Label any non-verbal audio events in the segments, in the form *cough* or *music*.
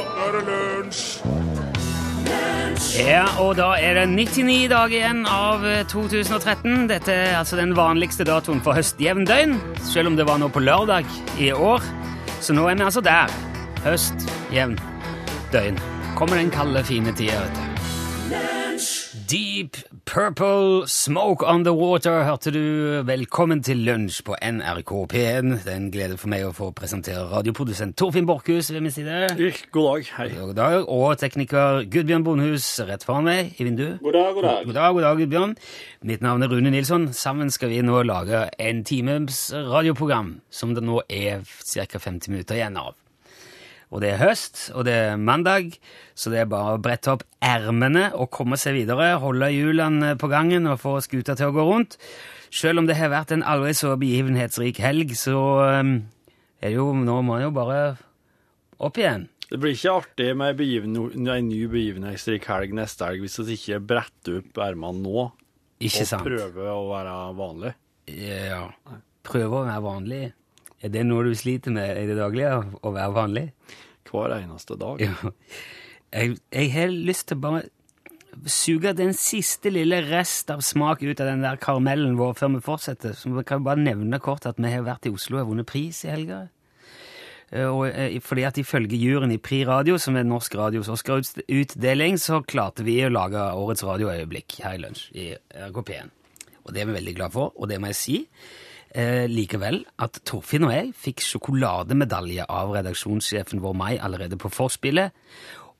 nå er det lunsj! Ja, og da er det 99 dager igjen av eh, 2013. Dette er altså den vanligste datoen for høstjevndøgn, selv om det var nå på lørdag i år. Så nå er vi altså der. Høst, jevn, døgn. Kommer den kalde, fine tida, vet du. Deep Purple Smoke on the Water hørte du. Velkommen til lunsj på NRK P1. Det er en glede for meg å få presentere radioprodusent Torfinn Borchhus ved min side. God dag. Hei. God dag. Og tekniker Gudbjørn Bondhus rett foran meg i vinduet. God dag, god dag. God dag, god dag, Gudbjørn. Mitt navn er Rune Nilsson. Sammen skal vi nå lage en times radioprogram som det nå er ca. 50 minutter igjen av. Og det er høst, og det er mandag, så det er bare å brette opp ermene og komme seg videre, holde hjulene på gangen og få skuta til å gå rundt. Selv om det har vært en aldri så begivenhetsrik helg, så um, er det jo, nå må en jo bare opp igjen. Det blir ikke artig med begiven, en ny begivenhetsrik helg neste helg hvis vi ikke bretter opp ermene nå Ikke og sant? prøver å være vanlig. Ja. Prøve å være vanlig. Er det noe du sliter med i det daglige, å være vanlig? Hver eneste dag. Ja. Jeg, jeg har lyst til bare suge den siste lille rest av smak ut av den der karamellen vår før vi fortsetter. Så vi kan bare nevne kort at vi har vært i Oslo og vunnet pris i helga. Eh, Og eh, fordi at ifølge juryen i Pri Radio, som er norsk radios Oscar-utdeling, så klarte vi å lage årets radioøyeblikk her i lunsj i RKP1. Og det er vi veldig glad for, og det må jeg si. Eh, likevel at Torfinn og jeg fikk sjokolademedalje av redaksjonssjefen vår Mai allerede på forspillet.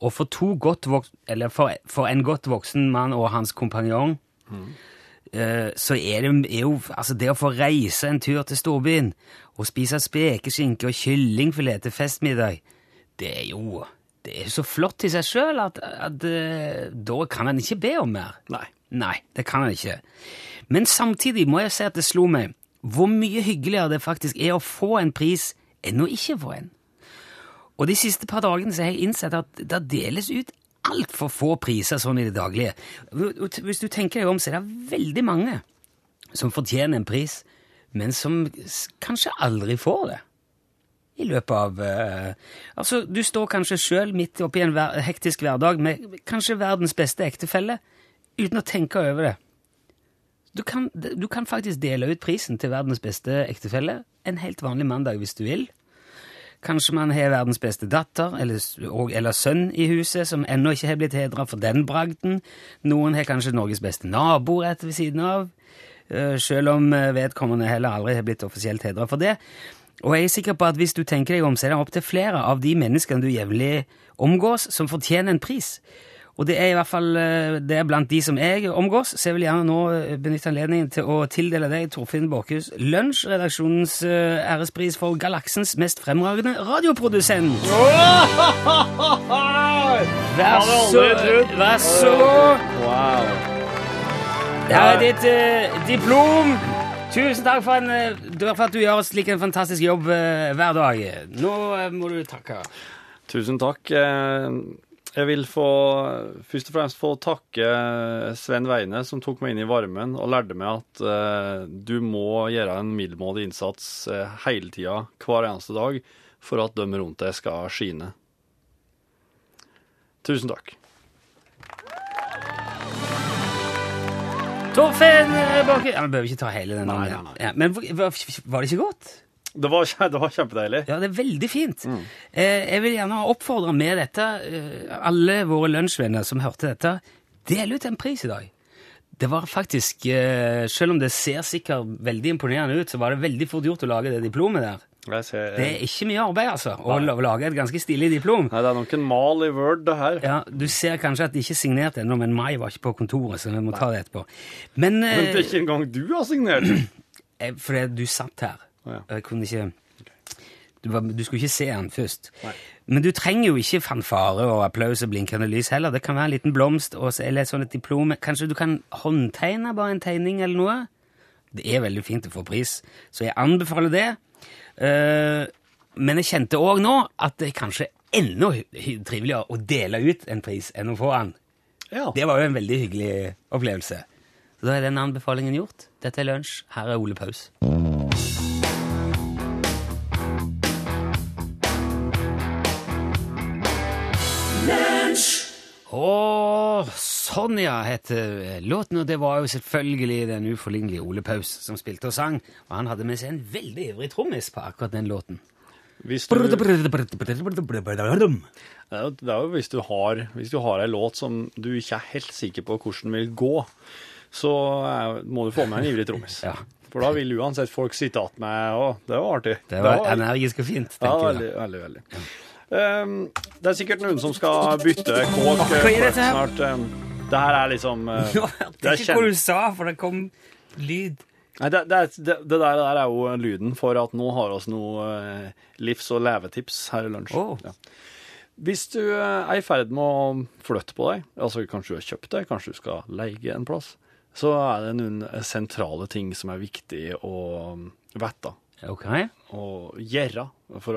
Og for, to godt eller for, for en godt voksen mann og hans kompanjong eh, så er det er jo altså det å få reise en tur til storbyen og spise spekeskinke og kyllingfilet til festmiddag, det er jo det er så flott i seg sjøl at, at at, da kan en ikke be om mer. Nei. Nei, det kan han ikke. Men samtidig må jeg si at det slo meg hvor mye hyggeligere det faktisk er å få en pris enn å ikke få en. Og de siste par dagene så har jeg innsett at det deles ut altfor få priser sånn i det daglige. Hvis du tenker deg om, så er det veldig mange som fortjener en pris, men som kanskje aldri får det. I løpet av uh, Altså, du står kanskje sjøl midt oppi en hektisk hverdag med kanskje verdens beste ektefelle, uten å tenke over det. Du kan, du kan faktisk dele ut prisen til verdens beste ektefelle en helt vanlig mandag hvis du vil. Kanskje man har verdens beste datter eller, og, eller sønn i huset som ennå ikke har blitt hedra for den bragden. Noen har kanskje Norges beste nabo rett ved siden av, eh, selv om eh, vedkommende heller aldri har blitt offisielt hedra for det. Og jeg er sikker på at hvis du tenker deg om, så er det opptil flere av de menneskene du jevnlig omgås, som fortjener en pris. Og det er i hvert fall eh, det er blant de som jeg omgås, så jeg vil gjerne nå eh, benytte anledningen til å tildele deg, Torfinn Borchhus, Lunsj, redaksjonens eh, ærespris for galaksens mest fremragende radioprodusent. *laughs* Vær så, vær så god. Wow. Her er ditt eh, diplom. Tusen takk for, en, for at du gjør slik en fantastisk jobb eh, hver dag. Nå eh, må du takke. Tusen takk. Jeg vil få, først og fremst få takke Sven Veine, som tok meg inn i varmen og lærte meg at eh, du må gjøre en middelmådig innsats eh, hele tida, hver eneste dag, for at de rundt deg skal skine. Tusen takk. Torfinn Bakke ja, Vi behøver ikke ta hele den. Nei, nei, nei. Ja, men var det ikke godt? Det var, *laughs* det var kjempedeilig. Ja, det er veldig fint. Eh, jeg vil gjerne oppfordre med dette eh, alle våre lunsjvenner som hørte dette, del ut en pris i dag. Det var faktisk, eh, selv om det ser sikkert veldig imponerende ut, så var det veldig fort gjort å lage det diplomet der. Ser, Det er ikke mye arbeid, altså, å lage et ganske stilig diplom. Nei, det er nok en mal i Word, det her. Ja, Du ser kanskje at det ikke er signert ennå, men Mai var ikke på kontoret, så vi må ta det etterpå. Men, Men det er eh, ikke engang du har signert. *clears throat* eh, fordi du satt her, Å, ja. jeg kunne ikke du, var, du skulle ikke se han først. Nei. Men du trenger jo ikke fanfare og applaus og blinkende lys heller. Det kan være en liten blomst og så- eller sånn et diplom. Kanskje du kan håndtegne bare en tegning eller noe? Det er veldig fint å få pris, så jeg anbefaler det. Uh, men jeg kjente òg nå at det er kanskje enda triveligere å dele ut en pris enn å få den. Ja. Det var jo en veldig hyggelig opplevelse. Så da er den anbefalingen gjort. Dette er lunsj. Her er Ole Paus. Å, Sonja heter låten, og det var jo selvfølgelig den uforlignelige Ole Paus som spilte og sang. Og han hadde med seg en veldig ivrig trommis på akkurat den låten. Hvis du, det, er jo, hvis du har Hvis du har ei låt som du ikke er helt sikker på hvordan vil gå, så må du få med en ivrig trommis. Ja. For da vil uansett folk sitte igjen med Å, det var artig. Det var energisk og fint, Ja, tenker jeg. veldig. veldig. Um, det er sikkert noen som skal bytte kåk her? snart. Um, det her er liksom *laughs* hørte det er ikke hva du sa, for det kom lyd. Nei, det, det, det, det der, er jo lyden for at nå har oss noe eh, livs- og levetips her i lunsj. Oh. Ja. Hvis du eh, er i ferd med å flytte på deg, altså kanskje du har kjøpt deg, kanskje du skal leie en plass, så er det noen sentrale ting som er viktig å vite Ok. og gjerra for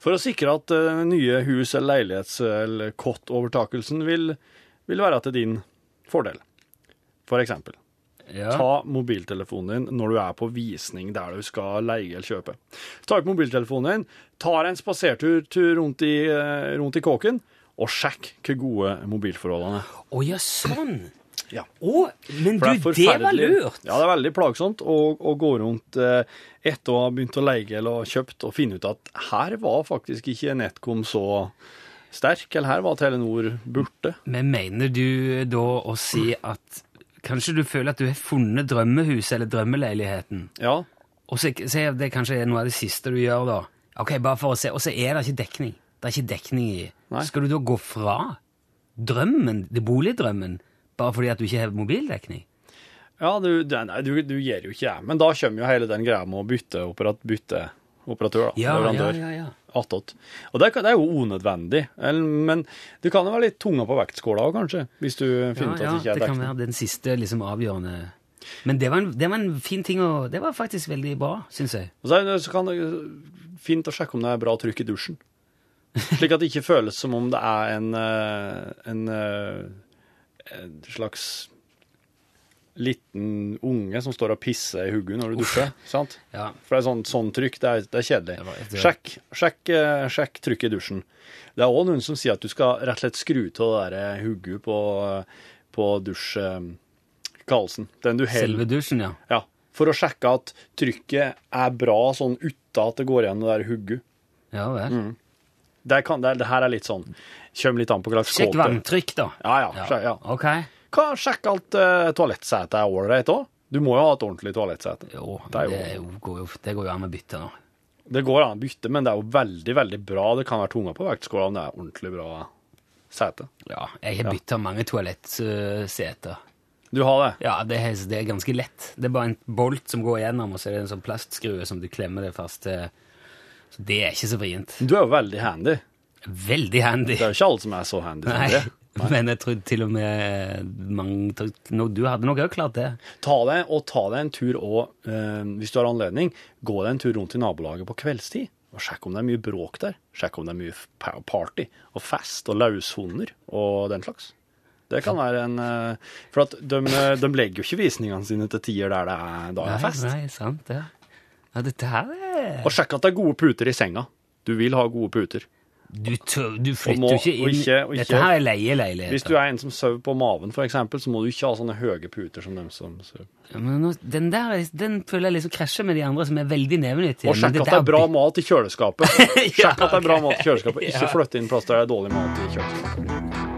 for å sikre at eh, nye hus eller leilighets- eller kottovertakelsen vil, vil være til din fordel. For eksempel. Ja. Ta mobiltelefonen din når du er på visning der du skal leie eller kjøpe. Ta opp mobiltelefonen din, tar en spasertur tur rundt, i, eh, rundt i kåken, og sjekk hvor gode mobilforholdene er. Å ja, sånn. Ja. Å, men du, det, det, var lurt. Ja, det er veldig plagsomt å, å gå rundt eh, etter å ha begynt å leie eller kjøpt, og finne ut at her var faktisk ikke Netcom så sterk, eller her var Telenor borte. Men mener du da å si at kanskje du føler at du har funnet drømmehuset eller drømmeleiligheten, Ja, og så så er det kanskje noe av det siste du gjør da? Ok, bare for å se, og så er det ikke dekning. Det er ikke dekning i. Nei. Skal du da gå fra drømmen, det boligdrømmen, bare fordi at du ikke har mobildekning? ja du, nei, du, du gjør jo ikke det. Men da kommer jo hele den greia med å bytte, operat, bytte operatør, da. Ja, ja, leverandør. ja, ja. attåt. Og det, det er jo unødvendig, men det kan jo være litt tunga på vektskåla òg, kanskje, hvis du finner ut Ja, at det ja, det er kan være den siste liksom avgjørende Men det var, en, det var en fin ting å Det var faktisk veldig bra, syns jeg. Og så, er så kan det fint å sjekke om det er bra trykk i dusjen. Slik at det ikke føles som om det er en, eh, en, eh, en slags liten unge som står og pisser i hodet når du dusjer. sant? Ja. For det er sånn, sånn trykk, det er, det er kjedelig. Det det- Sjekk, sjekk, eh, sjekk trykket i dusjen. Det er òg noen som sier at du skal rett og slett skru av det der hugget på, på dusjkallelsen. Den du Selve dusjen, ja. Ja. For å sjekke at trykket er bra sånn uten at det går igjen det der hodet. Ja vel. Mm. Det, kan, det, det her er litt sånn Kommer litt an på hva slags Sjekk vanntrykk, da. Ja, ja. sjekk, ja. Ok. Hva, sjekk alt uh, toalettsetet er ålreit òg. Du må jo ha et ordentlig toalettsete. Jo, Det er det, jo, går jo, det går jo an å bytte nå. Det går an å bytte, men det er jo veldig, veldig bra. Det kan være tunga på vektskåla om det er ordentlig bra sete. Ja, jeg har bytta mange toalettseter. Du har det? Ja, det er, det er ganske lett. Det er bare en bolt som går gjennom, og så er det en sånn plastskrue som du klemmer det fast til. Så det er ikke så vrient. Du er jo veldig handy. Veldig handy. Det er jo ikke alle som er så handy som det. men jeg tror til og med mange, no, Du hadde nok òg klart det. Ta deg, og ta deg en tur og, eh, hvis du har anledning, gå deg en tur rundt i nabolaget på kveldstid. Og sjekk om det er mye bråk der. Sjekk om det er mye party og fest og løshunder og den slags. Det kan være en eh, For at de, de legger jo ikke visningene sine til tider der det er, da er fest. Nei, sant det. Ja, dette her er Og sjekk at det er gode puter i senga. Du vil ha gode puter. Du, tør- du flytter må- ikke inn og ikke- og ikke- Dette her er leieleiligheter. Hvis du er en som sover på maven, eksempel, så må du ikke ha sånne høye puter som dem som sover. Ja, nå, den der den føler jeg liksom krasjer med de andre som er veldig nevenyttige. Og sjekk *laughs* at det er bra mat i kjøleskapet. Ja, Sjekk at det er bra mat i kjøleskapet. Ikke flytte inn plass der det er dårlig mat i kjøleskapet.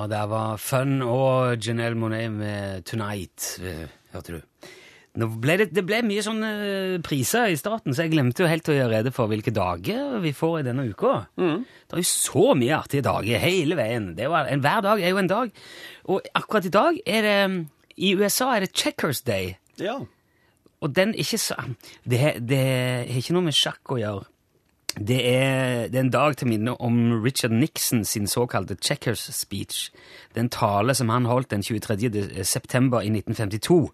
Og der var Fun og Janelle Monet med Tonight, eh, hørte du. Ble det, det ble mye sånne priser i starten, så jeg glemte jo helt å gjøre rede for hvilke dager vi får i denne uka. Det er jo så mye artige dager hele veien. Det er jo, en, hver dag er jo en dag. Og akkurat i dag er det I USA er det Checkers Day. Ja. Og den er ikke så Det, det har ikke noe med sjakk å gjøre. Det er, det er en dag til minne om Richard Nixon sin såkalte Checkers speech. Er tale som han holdt den 23. september i 1952.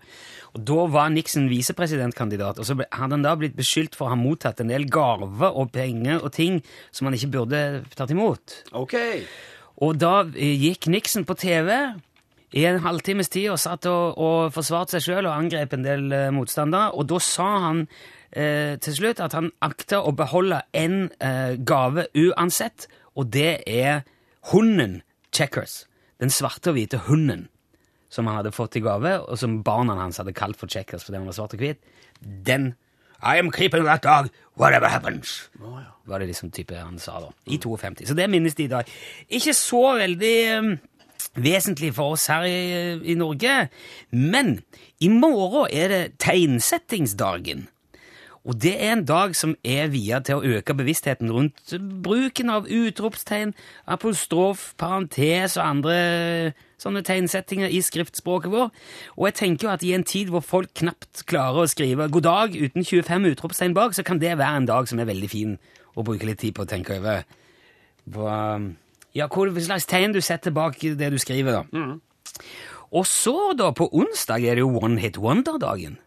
Og Da var Nixon visepresidentkandidat, og så hadde han da blitt beskyldt for å ha mottatt en del gaver og penger og ting som han ikke burde tatt imot. OK. Og da eh, gikk Nixon på TV i en halvtimes tid og satt og, og forsvarte seg sjøl og angrep en del eh, motstandere. Og da sa han eh, til slutt at han akter å beholde en eh, gave uansett, og det er hunden Checkers. Den svarte og hvite hunden som han hadde fått i gave, og som barna hans hadde kalt for Checkers fordi han var svart og hvit. Den I am keeping that dog, whatever happens. Oh, ja. Var det liksom type han sa da. I 52. Så det minnes de i dag. Ikke så veldig um, vesentlig for oss her i, i Norge, men i morgen er det tegnsettingsdagen. Og det er en dag som er via til å øke bevisstheten rundt bruken av utropstegn, apostrof, parentes og andre sånne tegnsettinger i skriftspråket vår. Og jeg tenker jo at i en tid hvor folk knapt klarer å skrive 'god dag' uten 25 utropstegn bak, så kan det være en dag som er veldig fin å bruke litt tid på å tenke over. På, ja, hva slags tegn du setter bak det du skriver, da. Og så, da, på onsdag er det jo One Hit Wonder-dagen.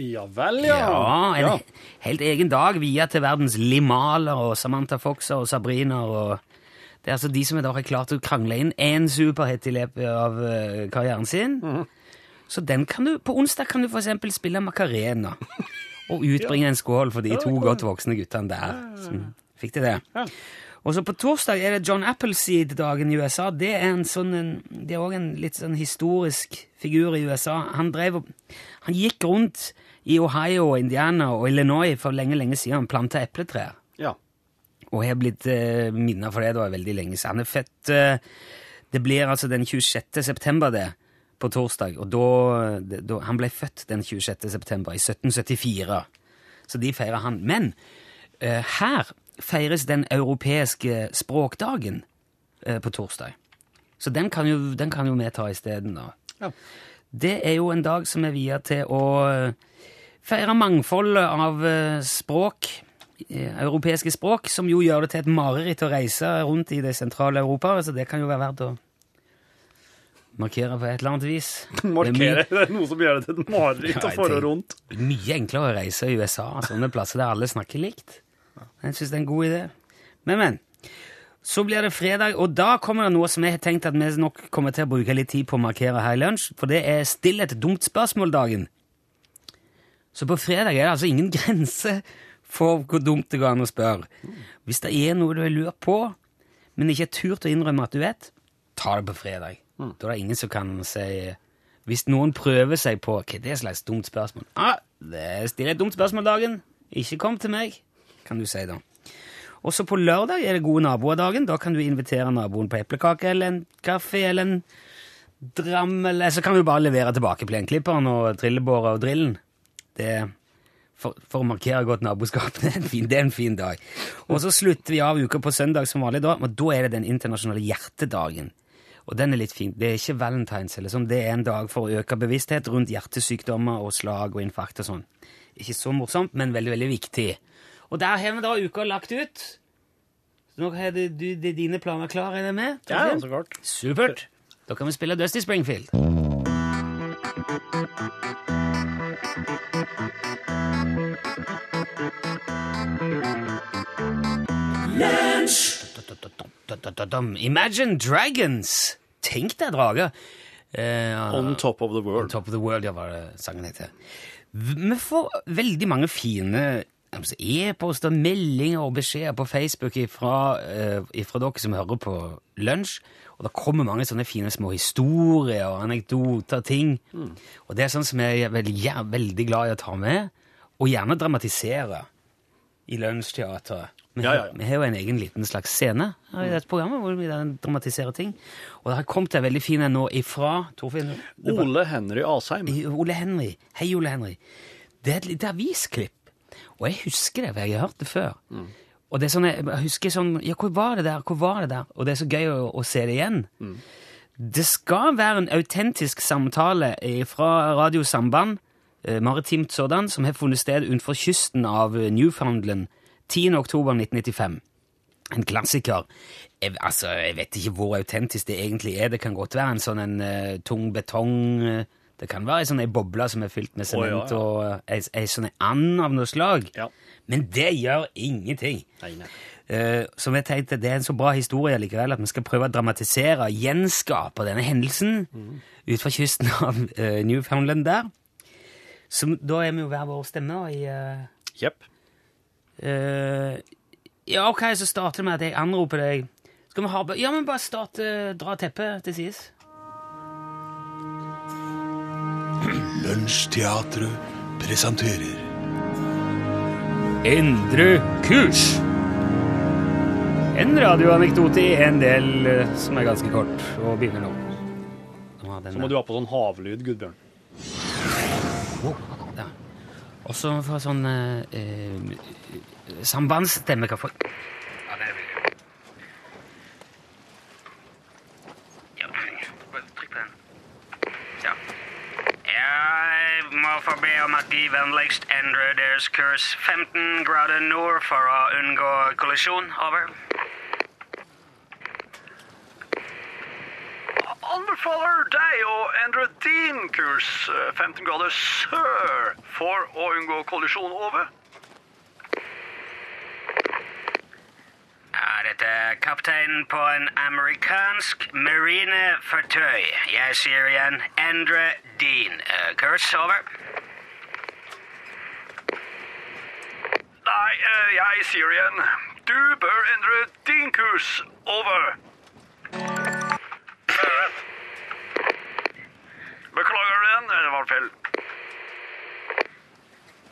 Ja vel, ja. Ja, en Ja. helt egen dag via til verdens limaler og Samantha Foxer og Sabrina og Det er altså de som da har klart å krangle inn én superhit i løpet av eh, karrieren sin. Så den kan du, på onsdag kan du eksempel spille Macarena og utbringe en skål for de to godt voksne guttene der. som fikk til det. Ja. Og så på torsdag er det John Appleseed-dagen i USA. Det er en sånn en, det er også en litt sånn historisk figur i USA. Han drev han gikk rundt i Ohio, Indiana og Illinois for lenge, lenge siden planta epletrær. ja. Og jeg har blitt eh, minnet for det da veldig lenge siden. Han er født eh, Det blir altså den 26. september, det, på torsdag. Og da, da Han ble født den 26. september i 1774. Så de feirer han. Men eh, her feires den europeiske språkdagen eh, på torsdag. Så den kan jo, den kan jo vi ta isteden, da. Ja. Det er jo en dag som er via til å feire mangfoldet av eh, språk, eh, europeiske språk, som jo gjør det til et mareritt å reise rundt i det sentrale Europa. Så det kan jo være verdt å markere på et eller annet vis. *laughs* Markere. Det er noe som gjør det til et mareritt å få rundt. Mye enklere å reise i USA, sånne plasser der alle snakker likt. Jeg syns det er en god idé. Men, men. Så blir det fredag, og da kommer det noe som jeg har tenkt at vi nok kommer til å bruke litt tid på å markere her i lunsj, for det er Still et dumt spørsmål-dagen. Så på fredag er det altså ingen *laughs* grense for hvor dumt det går an å spørre. Hvis det er noe du har lurt på, men ikke har turt å innrømme at du vet, ta det på fredag. Da er det ingen som kan si Hvis noen prøver seg på hva det er slags dumt spørsmål ah, det er et dumt spørsmål-dagen. Ikke kom til meg, kan du si da. Også på lørdag er det gode naboer-dagen. Da kan du invitere naboen på eplekake eller en kaffe eller en dram, eller så kan du bare levere tilbake plenklipperen og trillebåret og drillen. Det for, for å markere godt naboskap. *laughs* Det er, en fin, er en fin dag. Og så slutter vi av uka på søndag som vanlig, da, og da er det den internasjonale hjertedagen. Og den er litt fin. Det er ikke valentines, eller sånn. det er en dag for å øke bevissthet rundt hjertesykdommer og slag og infarkt og sånn. Ikke så morsomt, men veldig, veldig viktig. Og der har vi da uka lagt ut. Så nå har du, du, de, dine planer klare, er det med? Ja, så klart. Supert. Da kan vi spille Dusty Springfield. Imagine Dragons! Tenk deg drager! Eh, On top of the On world. Top of the World, ja, var det sangen heter. Vi får veldig mange fine e-poster, meldinger og beskjeder på Facebook fra dere som hører på lunsj. Og det kommer mange sånne fine små historier og anekdoter og ting. Og det er sånn som jeg er veldig, veldig glad i å ta med, og gjerne dramatisere i Lunsjteatret. Vi, Ja, ja, ja. vi har jo en egen liten slags scene i dette programmet hvor vi dramatiserer ting. Og det har kommet en veldig fin en nå ifra Torfinn. Ole Henry Asheim. Ole Henry. Hei, Ole Henry. Det er et lite avisklipp. Og jeg husker det, for jeg har hørt det før. Og det er sånn, jeg husker sånn Ja, hvor var det der? Hvor var det der? Og det er så gøy å, å se det igjen. Det skal være en autentisk samtale fra Radio Samband, eh, maritimt sådan, som har funnet sted utenfor kysten av eh, Newfoundland 10. oktober 1995. En klassiker. Jeg, altså, jeg vet ikke hvor autentisk det egentlig er. Det kan godt være en sånn en, uh, tung betong, eh, Det kan være ei sånn boble som er fylt med sement, ja, ja. og eh, ei, sånn and av noe slag. Ja. Men det gjør ingenting. Nei, nei. Uh, så vi tenkte det er en så bra historie likevel at vi skal prøve å dramatisere gjenskape denne hendelsen ut fra kysten av uh, Newfoundland der. Så da er vi jo hver vår stemme da, i eh, Jepp. uh, Ja, ok, så starter det med at jeg anroper deg. Skal vi ha Ja, men bare start, uh, dra teppet til sides. Lunsjteatret presenterer Endre kurs! En radioanekdote i en del eh, som er ganske kort, og begynner nå. Nå Så må du ha på sånn havlyd, Gudbjørn. Ja. Og så få sånn eh, eh, sambandsstemme. Hva for Ja, det vil jeg. Ja, trykk på den. Ja. Jeg må få be om at de vennligst endrer deres kurs 15 grader nord for å unngå kollisjon. Over. Anbefaler deg å endre din kurs eh, 15 grader sør for å unngå kollisjon over. Er dette kapteinen på en amerikansk marinefartøy? Jeg sier igjen, endre din eh, kurs. Over. Nei, eh, jeg sier igjen, du bør endre din kurs over. Beklager den, det var feil.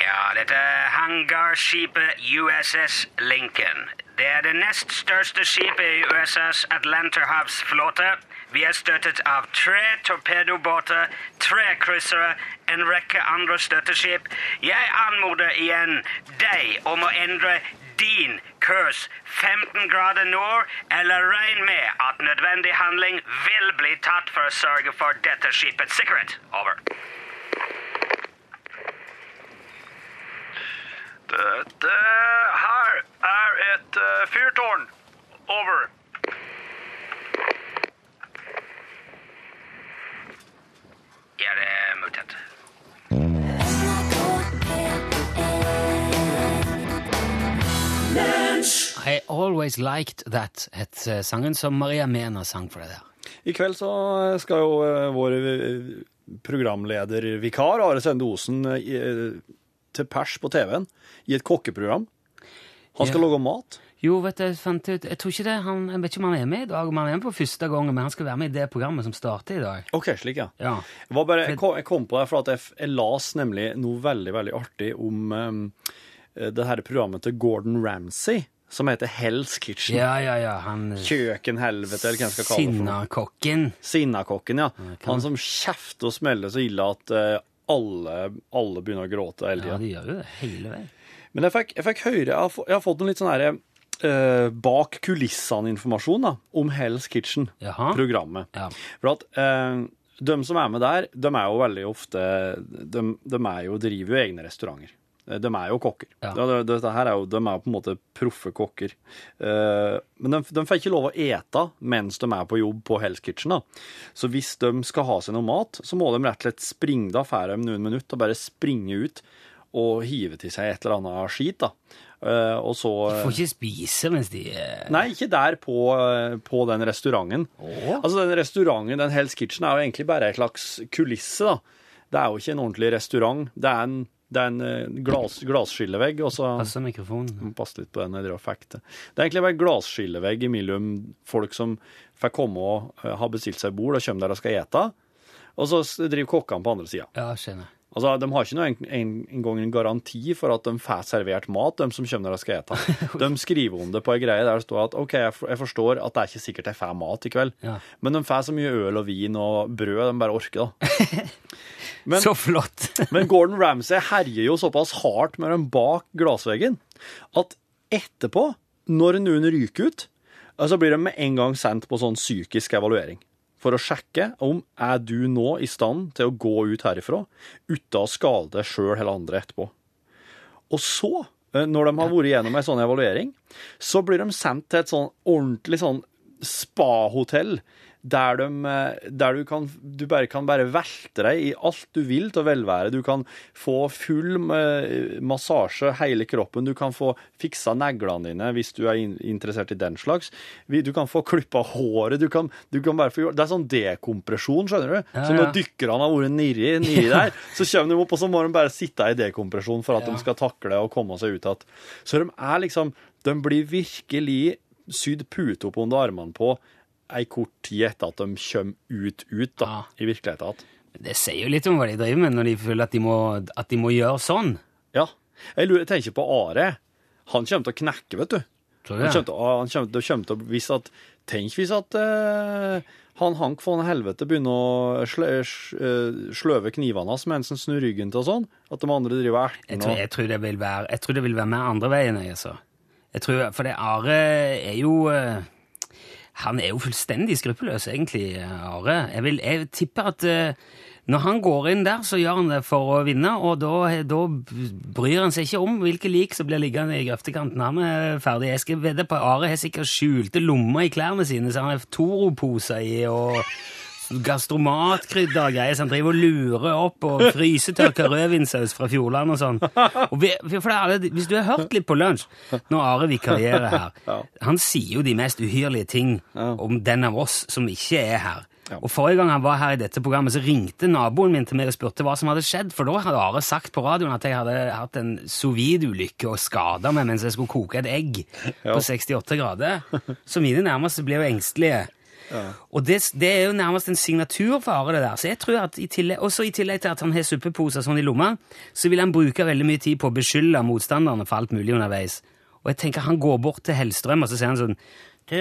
Ja, dette hangarskipet USS Lincoln. Det er det nest største skipet i USS Atlanterhavsflåte. Vi er støttet av tre torpedobåter, tre kryssere, en rekke andre støtteskip. Jeg anmoder igjen deg om å endre din kurs 15 grader nord, eller regn med at nødvendig handling vil bli tatt for å sørge for dette skipets sikkerhet. Over. Dette her er et uh, fyrtårn. Over. Ja, det er mottatt. I always liked that, het eh, sangen som Maria Mena sang for deg der. I kveld så skal jo eh, vår programledervikar programleder, vikar Are Sende Osen, eh, til pers på TV-en i et kokkeprogram. Han skal Ja. lage mat. Jo, vet du, jeg fant ut Jeg tror ikke det, han, jeg vet ikke om han er med i dag, om han er med på første gangen, men han skal være med i det programmet som starter i dag. OK, slik, ja. Ja. Jeg, bare, jeg, kom, jeg kom på det for at jeg, jeg las nemlig noe veldig veldig artig om um, det her programmet til Gordon Ramsay, som heter Hell's Kitchen. Ja, ja, ja, han Kjøkkenhelvete, eller hva en skal kalle det. Sinnakokken. Sinnakokken, ja. Han som kjefter og smeller så ille at eh, alle, alle begynner å gråte hele Ja, de gjør jo det hele veien. Men jeg fikk, jeg fikk høre Jeg har, jeg har fått en litt sånn herre eh, bak kulissene-informasjon da, om Hell's Kitchen-programmet. Ja. For at eh, de som er med der, de er jo veldig ofte De, de jo, driver jo egne restauranter. Eh, De er jo kokker. Ja. Ja, det, dette her er jo, de er på en måte proffe kokker. Eh, men de, de får ikke lov å ete mens de er på jobb på Hell's Kitchen. da. Så hvis de skal ha seg noe mat, så må de rett og slett springe da, får de noen minutter, og bare springe ut og hive til seg et eller annet skit. da. Eh, og så De Får ikke spise mens de Nei, ikke der på, på den restauranten. Altså, den restauranten, den Hell's Kitchen, er jo egentlig bare en slags kulisse, da. Det er jo ikke en ordentlig restaurant. Det er en, det er en eh, glasskillevegg, og så Passer mikrofonen. må passe litt på den jeg driver og fekter. Det er egentlig bare glasskillevegg mellom folk som får komme og eh, har bestilt seg bord og kommer der og skal ete, og så driver kokkene på andre sida. Ja, skjønner. Altså, de har ikke noe, en, en, engang en garanti for at de får servert mat, de som kommer når og skal ete. *laughs* De skriver om det på ei greie der det står at OK, jeg jeg forstår at det er ikke sikkert jeg får mat i kveld, Ja. men de får så mye øl og vin og brød de bare orker, da. *laughs* Men- Så flott! *laughs* Men Gordon Ramsay herjer jo såpass hardt med dem bak glassveggen at etterpå, når noen ryker ut, så blir de med en gang sendt på sånn psykisk evaluering. For å sjekke om er du nå i stand til å gå ut herifra uten å skade deg sjøl eller andre etterpå. Og så, eh, når de har vært gjennom en sånn evaluering, så blir de sendt til et sånn ordentlig sånn spahotell der, de, eh, der du, kan, du bare kan bare velte deg i alt du vil til velvære. Du kan få full eh, massasje hele kroppen. Du kan få fiksa neglene dine hvis du er interessert i den slags. Du kan få klippa håret. Du kan, du kan bare få gjort Det er sånn dekompresjon, skjønner du. Ja, så når ja. dykkerne har vært nedi, nedi der, så kommer de opp, og så må de bare sitte i dekompresjon for at de skal takle og komme seg ut igjen. Så de er liksom De blir virkelig sydd pute opp under armene på ei kort tid etter at de kommer ut, ut da, Ja. i virkeligheten. Det sier jo litt om hva de driver med når de føler at de må, at de må gjøre sånn. Ja. Jeg lurer, jeg tenker på Are. Han kommer til å knekke, vet du. Han kommer til, han kommer, det kommer til hvis at Tenk hvis at uh, han Hank von Helvete begynner å slø, eh, sløve knivene hans mens han snur ryggen til og sånn. At de andre driver og Jeg erter tror, jeg, tror det vil være, jeg tror det vil være mer andre veien, jeg, altså. Jeg tror, for det Are er jo eh, Han er jo fullstendig skruppelløs, egentlig, Are. Jeg, vil, jeg tipper at uh, når han går inn der, så gjør han det for å vinne, og da, da bryr han seg ikke om hvilke lik som blir liggende i grøftekanten. Han er ferdig. Jeg skal vedde på Are har sikkert skjulte lommer i klærne sine, så han har Toro-poser i, og gastromatkrydder og greier, som han driver og lurer opp og frysetørker rødvinsaus fra Fjordland og sånn. Og vi, for det alle, hvis du har hørt litt på lunsj når Are vikarierer her, han sier jo de mest uhyrlige ting om den av oss som ikke er her. Og Forrige gang han var her i dette programmet, så ringte naboen min til meg og spurte hva som hadde skjedd, for da hadde Are sagt på radioen at jeg hadde hatt en sovidulykke og skada meg mens jeg skulle koke et egg på 68 grader. Så mine nærmeste ble jo engstelige. Og det, det er jo nærmest en signaturfare, det der. Så jeg tror at i tillegg, også i tillegg til at han har suppeposer sånn i lomma, så vil han bruke veldig mye tid på å beskylde motstanderne for alt mulig underveis. Og jeg tenker han går bort til Hellstrøm, og så sier han sånn Du,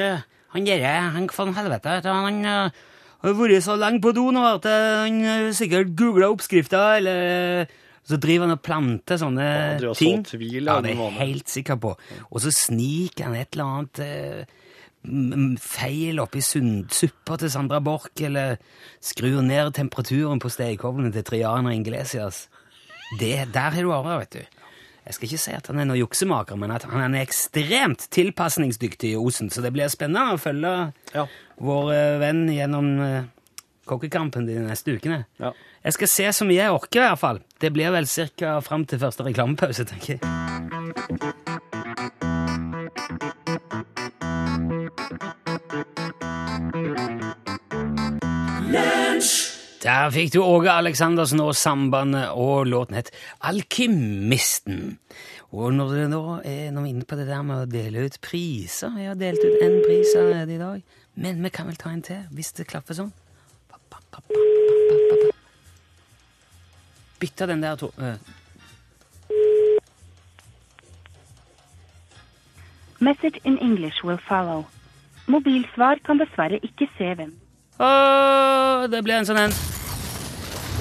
han Gjerre, han for helvete, han har vært så lenge på do nå at han sikkert googla oppskrifta, eller så driver han og planter sånne og ting. tvil, ja, ja, det er jeg helt sikker på. Og så sniker han et eller annet eh, feil oppi suppa til Sandra Borch, eller skrur ned temperaturen på stekeovnen til Triana Inglesias. Det, der har du Are, vet du. Jeg skal ikke si at han er noen juksemaker, men at han er ekstremt tilpasningsdyktig i Osen, så det blir spennende å følge Ja. vår eh, venn gjennom eh, kokkekampen de neste ukene. Ja. Jeg skal se så mye jeg orker, i hvert fall. Det blir vel ca. fram til første reklamepause, tenker jeg. Der fikk du Åge Aleksandersen og Sambandet, og låten het Alkymisten. Og når, det nå er, når vi inne på det der med å dele ut priser Jeg har delt ut én pris allerede i dag, men vi kan vel ta en til, hvis det klaffer sånn. Bytte den der to... øh. Message in English will follow. Mobilsvar kan dessverre ikke se hvem. Åh, det ble en sånn en.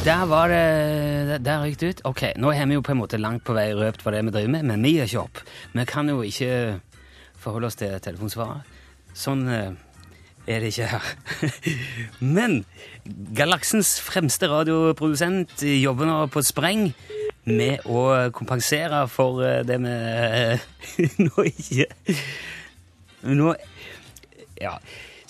Der var det Der- røyk det ut. Ok, nå har vi jo på en måte langt på vei røpt hva det er vi driver med, men vi gjør ikke opp. Vi kan jo ikke forholde oss til telefonsvaret. Sånn eh, er det ikke her. *laughs* men galaksens fremste radioprodusent jobber nå på spreng med å kompensere for eh, det vi *laughs* nå ikke Nå Ja.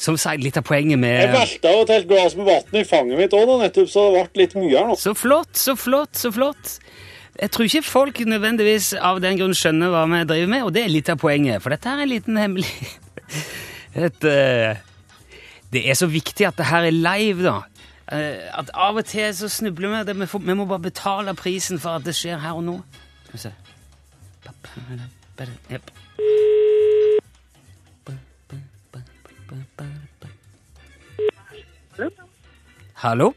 Som sagt, litt av poenget med Jeg velta jo et helt glass med vann i fanget mitt òg, nettopp, så det ble litt mye her nå. Så flott, så flott, så flott. Jeg tror ikke folk nødvendigvis av den grunn skjønner hva vi driver med, og det er litt av poenget, for dette er en liten hemmelig Et, uh, Det er så viktig at det her er live, da. Uh, at av og til så snubler vi. Det, vi, får, vi må bare betale prisen for at det skjer her og nå. Skal vi se Jep. Hallo?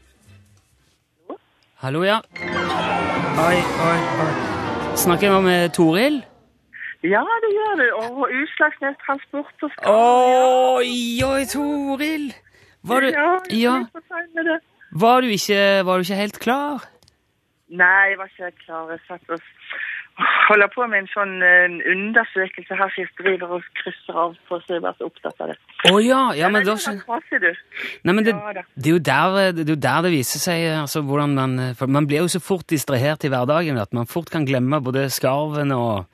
Hallo, ja. Oi, oi, oi. Snakker jeg nå med Toril? Ja, det gjør du. Og Utslagsnes Transport og Skar. Oi, oi, Toril! Var du, Ja, var du, ikke, var du ikke helt klar? Nei, jeg var ikke helt klar. Jeg satt og holder på med en sånn en undersøkelse her, så jeg driver og krysser av for å jeg var så opptatt av det. Å ja, ja, men da Nei, skjønner? Nei, men det, Ja det, er der, det er jo der det viser seg altså, hvordan man For man blir jo så fort distrahert i hverdagen at man fort kan glemme både skarven og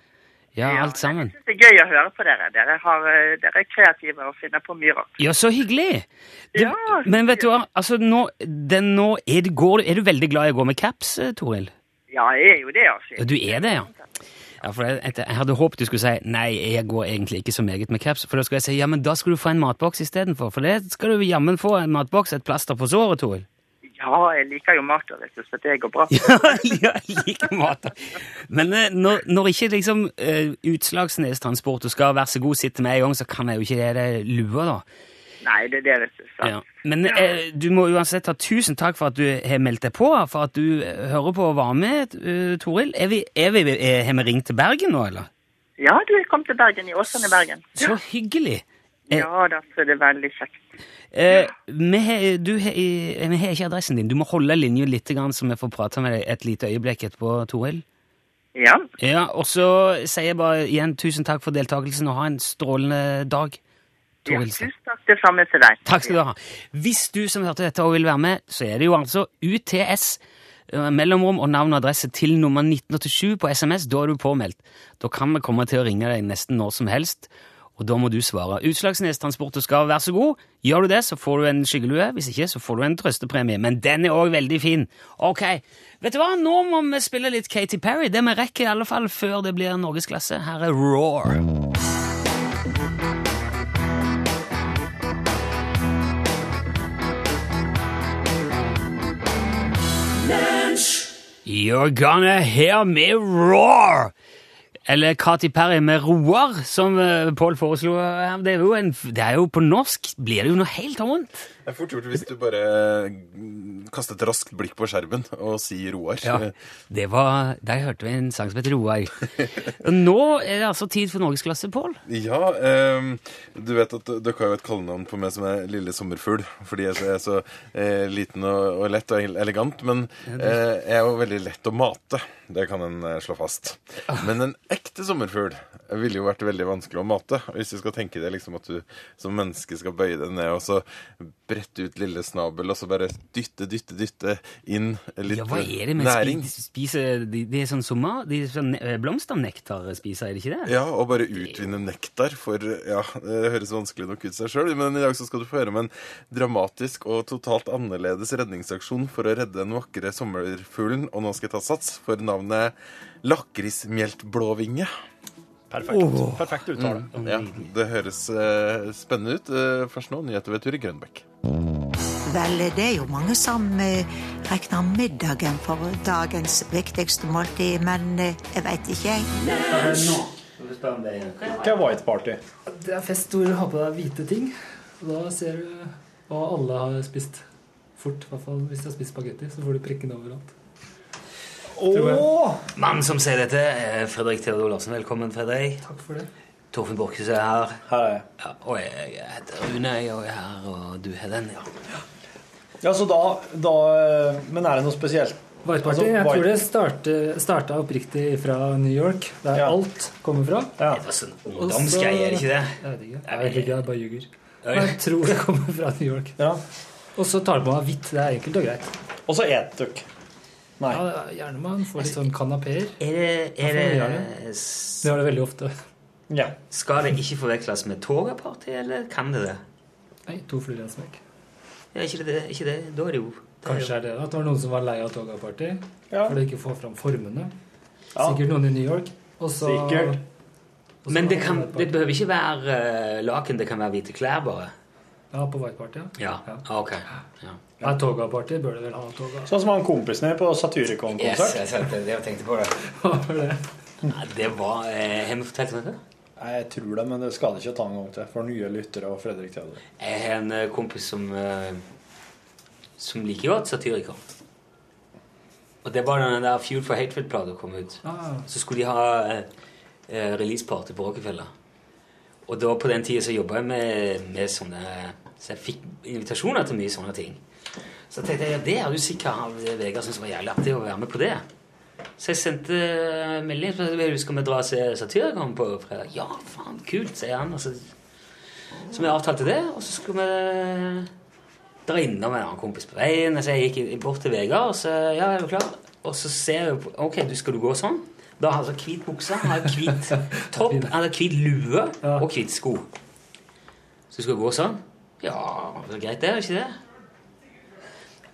Ja, alt sammen. Det er gøy å høre på dere. Dere, har, eh, dere er kreative og finner på mye rart. Ja, så hyggelig! Det, Ja, men vet du hva, altså nå, den, nå er, går, er du veldig glad i å gå med caps, eh, Toril? Ja, jeg er jo det, altså. Du er det, ja. Ja, for jeg, jeg hadde håpet du skulle si nei, jeg går egentlig ikke så meget med caps. For da skulle jeg si ja, men da skal du få en matboks istedenfor. For det skal du jammen få, en matboks, et plaster på såret, Toril. Ja, jeg liker jo mat, vet du, så det går bra. *laughs* Ja, jeg liker mat. Men eh, når, når ikke liksom uh, Utslagsnes og du skal være så god sitte med en gang, så kan jeg jo ikke det, det lua, da. Nei, det er det, vet du. sant? Ja. Men eh, du må uansett ha tusen takk for at du har meldt deg på, for at du eh, hører på og var med, uh, Toril. Er vi, er vi, er, har vi ringt til Bergen nå, eller? Ja, du er kommet til Bergen, i Åsane i Bergen. Så hyggelig! eh, Ja da, så det er veldig kjekt. Eh, vi, har, du, eh, vi har ikke adressen din. Du må holde linja litt, så vi får prate med deg et lite øyeblikk etterpå, Toril. Ja, Ja, og så sier jeg bare igjen tusen takk for deltakelsen, og ha en strålende dag. Ja Toril. tusen takk det samme til deg. Takk skal du ha. Hvis du som hørte dette og vil være med, så er det jo altså UTS, eh, mellomrom og navn og adresse til nummer 1987 på SMS. Da er du påmeldt. Da kan vi komme til å ringe deg nesten når som helst, og da må du svare. Utslagsnes Transport og skal, vær så god. Gjør du det, så får du en skyggelue. Hvis ikke, så får du en trøstepremie. Men den er òg veldig fin. Ok, vet du hva? Nå må vi spille litt Katy Perry. Det vi rekker i alle fall før det blir norgesklasse. Her er Roar. You're gonna hear me roar! Eller Katy Perry med Roar, som uh, Pål foreslo. Det det er jo på norsk blir det jo noe helt annet. Det er fort gjort hvis du bare mm, kaster et raskt blikk på skjermen og sier Roar. Ja, det var, Der hørte vi en sang som heter Roar. Nå er det altså tid for norgesklasse, Pål. Ja, ehm, du vet at dere har jo et kallenavn på meg som er Lille sommerfugl, fordi jeg er så eh, liten og, og lett og elegant. Men eh, jeg er jo veldig lett å mate. Det kan en eh, slå fast. Men en ekte sommerfugl ville jo vært veldig vanskelig å mate. Hvis du skal tenke deg liksom at du som menneske skal bøye deg ned og så brette ut lille snabel og så bare dytte, dytte, dytte inn litt Ja, hva er det med næring. spi- spiser de, de er sånn sommer, de er sånn eh, blomsternektar spiser, er det ikke det? Ja, og bare utvinne nektar, for ja, det høres vanskelig nok ut seg sjøl. Men i dag så skal du få høre om en dramatisk og totalt annerledes redningsaksjon for å redde den vakre sommerfuglen. Og nå skal jeg ta sats for navnet lakrismjeltblåvinge. Perfekt. Perfekt uttale. Ja, det høres uh, spennende ut. Uh, først nå nyheter ved Turi Grønbekk. Vel, det er jo mange som uh, regner middagen for dagens viktigste måltid, men jeg veit ikke, jeg. Hva er white party? Det er fest hvor du har på deg hvite ting. Og da ser du hva alle har spist fort. I hvert fall hvis du har spist spagetti, så får du prikken overalt. Åh! Mannen som sier dette, er Fredrik Theodor Larsen. Velkommen, Fredrik. Takk for det. Torfinn Borchhus er her. Her er jeg. Ja, og jeg heter Rune, jeg er her, og du har den, ja. Ja, så da, da Men er det noe spesielt? White Party, Altså, jeg tror det startet, starta oppriktig fra New York, der Ja. alt kommer fra. Ja. Det var sånn ungdomsgreie, er det ikke det? Jeg vet ikke. Jeg vet ikke, jeg bare ljuger. Men Jeg tror det kommer fra New York. ja. Og så tar du på meg hvitt. Det er enkelt og greit. Og så et dere. Nei. Ja, er gjerne man får litt sånn kanapeer. Er det, er det, det Det har det veldig ofte. Ja. Skal det ikke forveksles med togaparty, eller kan det det? Nei, to fluer i en smekk. Ja, ikke det, ikke det. Da er det jo det Kanskje er det at det var noen som var lei av toga-party. Ja. For å ikke få fram formene. Ja. Sikkert noen i New York. Og så, Sikkert. og så Men det, kan, det behøver ikke være eh, laken, det kan være hvite klær, bare. Ja, på White Party, ja. Ja, Ja. ah, ok. Ja. Nei, toga-party bør det vel ha toga. Sånn som han kompisen din på Yes, Satyricon-konsert. jeg sa det, jeg tenkte på det. *laughs* Hva var det? Ja, det var eh, Har vi fortalt om dette? Nei, Jeg tror det, men det skal det ikke ta en gang til for nye lyttere og Fredrik Theodor. Jeg har en eh, kompis som eh, Som liker godt Satyricon. Og det var da den der Fuel for Hatred-plata kom ut. Ah, Så skulle de ha eh, eh, releaseparty på Rockefeller. Og da på den tida så jobba jeg med, med sånne Så jeg fikk invitasjoner til mye sånne ting. Så tenkte jeg ja, det er jo sikkert han Vegard syntes var jævlig artig å være med på det. Så jeg sendte melding og jeg, skal vi dra og se Satyricon på fredag. Ja, faen, kult, sier han. Og så, så vi avtalte det, og så skulle vi dra innom en annen kompis på veien. Så jeg gikk bort til Vegard og så ja, er du klar? Og så ser jeg på Ok, du, skal du gå sånn? Da hadde altså hvit bukse, *laughs* har hvit topp, eller hvit lue og hvit sko. Så du skal gå sånn? Ja, det er greit, det, er ikke det?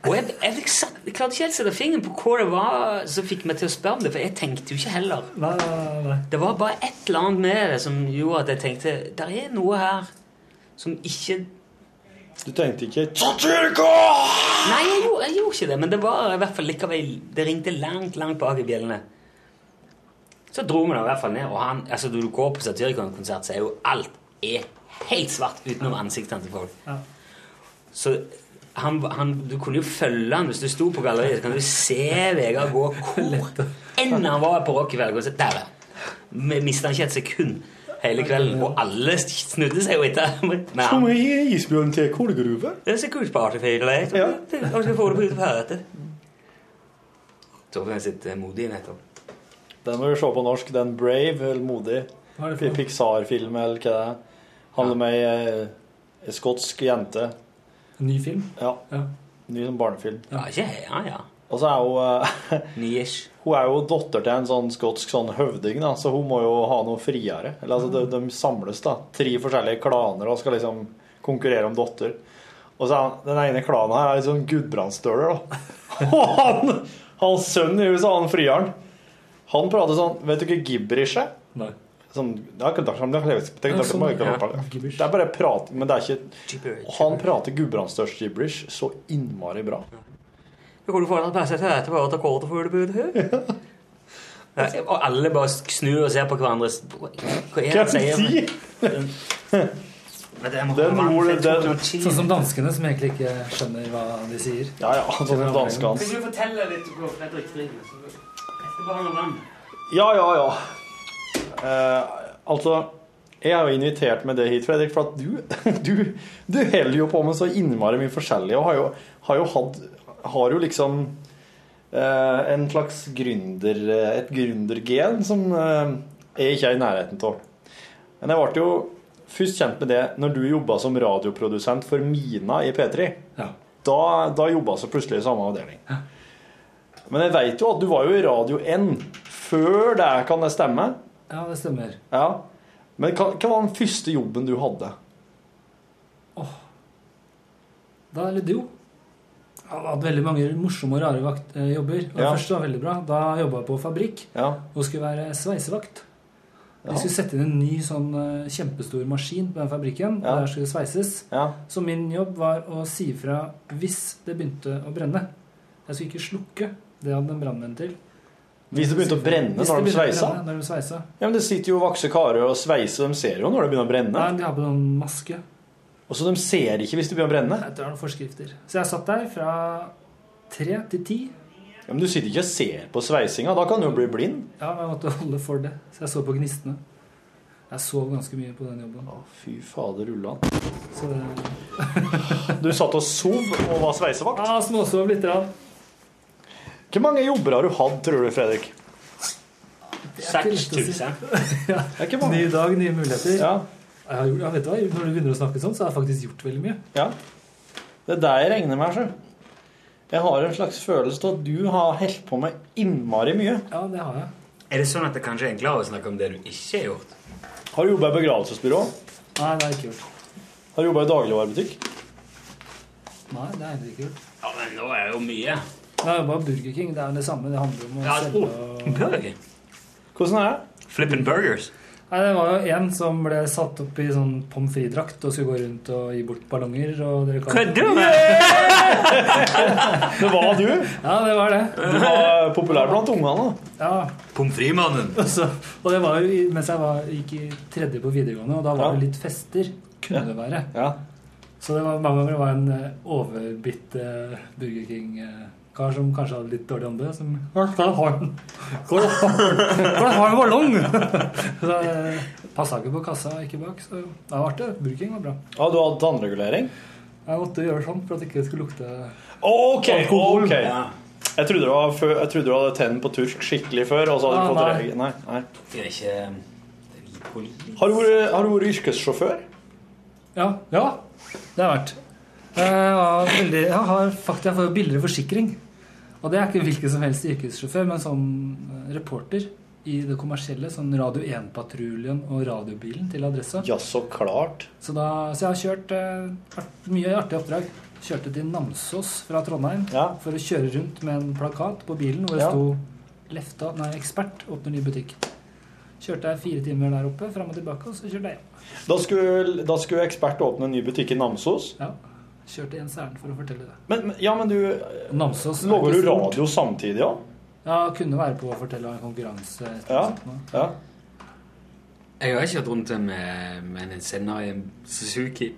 Og jeg, jeg, satt, jeg klarte ikke helt å sette fingeren på hva det var som fikk meg til å spørre om det, for jeg tenkte jo ikke heller. Nei, nei, nei. Det var bare et eller annet med det som gjorde at jeg tenkte det er noe her som ikke Du tenkte ikke! Nei, jeg gjorde, jeg gjorde ikke det, men det var i hvert fall likevel Det ringte langt, langt bak i bjellene. Så dro vi det i hvert fall ned. Og han, altså, når du går på Satyricon-konsert, så er jo alt er helt svart utenom ansiktene til folk. Ja. Så han, han, du kunne jo følge han hvis du sto på galleriet. Så kan du se Vegard gå hvor *laughs* enn han var på Rockefeller. og så Der, ja. Vi mista ikke et sekund hele kvelden. Og alle snudde seg jo etter. Men han, er isbjørn til kulegruve. det ser kult ut, Fidel. Ja. Og vi få det på ute Torfinn sitt modig modige nettopp. Den må vi se på norsk. Den Brave, eller Modig. Er? Pixar-film, eller hva det er. Handler om med eh, ei skotsk jente. Ny film? Ja. Ja. Ny sånn barnefilm. Ja, ja, ja, ja. Og så er hun eh. *laughs* Hun er jo datter til en sånn skotsk sånn høvding, da, så hun må jo ha noe friere. Eller altså, de, de samles, da. Tre forskjellige klaner og skal liksom konkurrere om datter. Og så er den ene klanen her er litt sånn gudbrandsdøler, da. *laughs* Og han, hans sønn i huset, han frieren, han prater sånn Vet du ikke gibberish er? Nei. Sånn, det, er, det, er, det, Ja, sånn, ja. det er bare prat, men det er ikke Han prater gudbrandsdøls gibberish så innmari bra. Hvor du får den passe til dette bare til kortet for det budet Ja, *laughs* Og alle bare snur og ser på hverandre. Hva er det han sier? Det må Den gjorde ikke- Sånn som danskene, som egentlig ikke skjønner hva de sier. Ja, ja, sånn som danskene. Kan du fortelle litt om Fredrik Friedrich? Jeg skal bare ha noe vann. Ja, ja, ja. Eh, altså, jeg har jo invitert med det hit, Fredrik, for at du, *laughs* du, du holder jo på med så innmari mye forskjellig, og har jo, har jo hatt Har jo liksom eh, en slags gründer, et gründergen som eh, jeg ikke er i nærheten av. Men jeg ble jo først kjent med det når du jobba som radioprodusent for Mina i P3. Ja. Da, da jobba vi plutselig i samme avdeling. Men jeg veit jo at du var jo i Radio N før det, kan det stemme? Ja, det stemmer. Ja. Men hva, hva var den første jobben du hadde? Da lydde jo. Jeg har hatt veldig mange morsomme og rare vakt, eh, jobber. Og Ja. Første var veldig bra. Da jobba jeg på fabrikk Ja. og skulle være sveisevakt. Ja. De skulle sette inn en ny sånn eh, kjempestor maskin på den fabrikken. Ja. Og der skulle det sveises. Ja. Så min jobb var å si fra hvis det begynte å brenne. Jeg skulle ikke slukke. Det hadde en brannvenn til. Hvis det begynte å brenne når de sveisa? brenne Når de sveisa. Ja, men Det sitter jo vakse karer og sveiser, de ser jo når det begynner å brenne. Nei, de har på noen maske. Og så de ser ikke hvis det begynner å brenne. Nei, det er noen forskrifter. Så jeg satt der fra tre til ti. Ja, men du sitter ikke og ser på sveisinga, da kan du jo bli blind. Ja, men jeg måtte holde for det. Så jeg så på gnistene. Jeg sov ganske mye på den jobben. Å, fy fader ullan. Så det... Du satt og sov og var sveisevakt? Ja, småsov litt. Rann. Hvor mange jobber har du hatt, tror du, Fredrik? Seks tusen. *laughs* ja. Ny dag, nye muligheter. Ja. Jeg har gjort, ja, vet du hva? Når du begynner å snakke sånn, så har jeg faktisk gjort veldig mye. ja. Det er det jeg regner med, selv. Jeg har en slags følelse av at du har holdt på med innmari mye. Ja, det har jeg. Er det sånn at det kanskje er enklere å snakke om det du ikke har gjort? Har du jobba i begravelsesbyrå? Nei, det har jeg ikke gjort. Har du jobba i dagligvarebutikk? Nei, det har jeg ikke gjort. Ja, men nå er det jo mye. Jeg har jobba på Burger King. Det er det samme. Det handler om å Ja, selge oh, og burger. Hvordan er det? Flippin' burgers. Nei, Det var jo en som ble satt opp i sånn pommes frites-drakt og skulle gå rundt og gi bort ballonger. Og dere kan... Kødder du med *laughs* Det var du. Ja, det var det. Du var populær blant ungene. Ja, Pommes frites-mannen. og, og det var jo mens jeg var, gikk i tredje på videregående, og da var Ja. det litt fester. Kunne det være. Ja. Så det var mange ganger det var en overbitt overbitt eh, Burger King-kar som kanskje hadde litt dårlig ånde. Som «Ja, Skal jeg ha en Skal jeg ha en- skal jeg ha en ballong? så jeg passa ikke på kassa ikke bak. Så det var artig. Bruking var bra. ja, du hadde tannregulering? Jeg måtte gjøre sånn for at det ikke skulle lukte OK. Alkohol. ok. Ja. Jeg trodde, det var før, jeg trodde du hadde tent på turk skikkelig før. Og så hadde du fått nei. nei, nei. Det er ikke. Har, du vært, har du vært yrkessjåfør? Ja, ja det har vært. Jeg, har, veldig, jeg har faktisk jeg får billigere forsikring. Og det er ikke hvilken som helst yrkessjåfør, men sånn eh, reporter i det kommersielle, sånn Radio 1-patruljen og radiobilen til Adressa. Ja, så klart. Så, da, så jeg har kjørt eh, mye artige oppdrag. Kjørte til Namsos fra Trondheim for å kjøre rundt med en plakat på bilen hvor det Ja. sto Lefta, nei, 'Ekspert åpner ny butikk'. Kjørte jeg fire timer der oppe, fram og tilbake, og så kjørte jeg hjem. Da skulle, da skulle Ekspert åpne en ny butikk i Namsos. Ja. Kjørte ens ærend for å fortelle det. Men, men- ja, men du Namsos er Lager du radio samtidig, ja? Ja, kunne være på å fortelle om en konkurranse. Ja. ja. Jeg har kjørt rundt med, med en sender i en Suzuki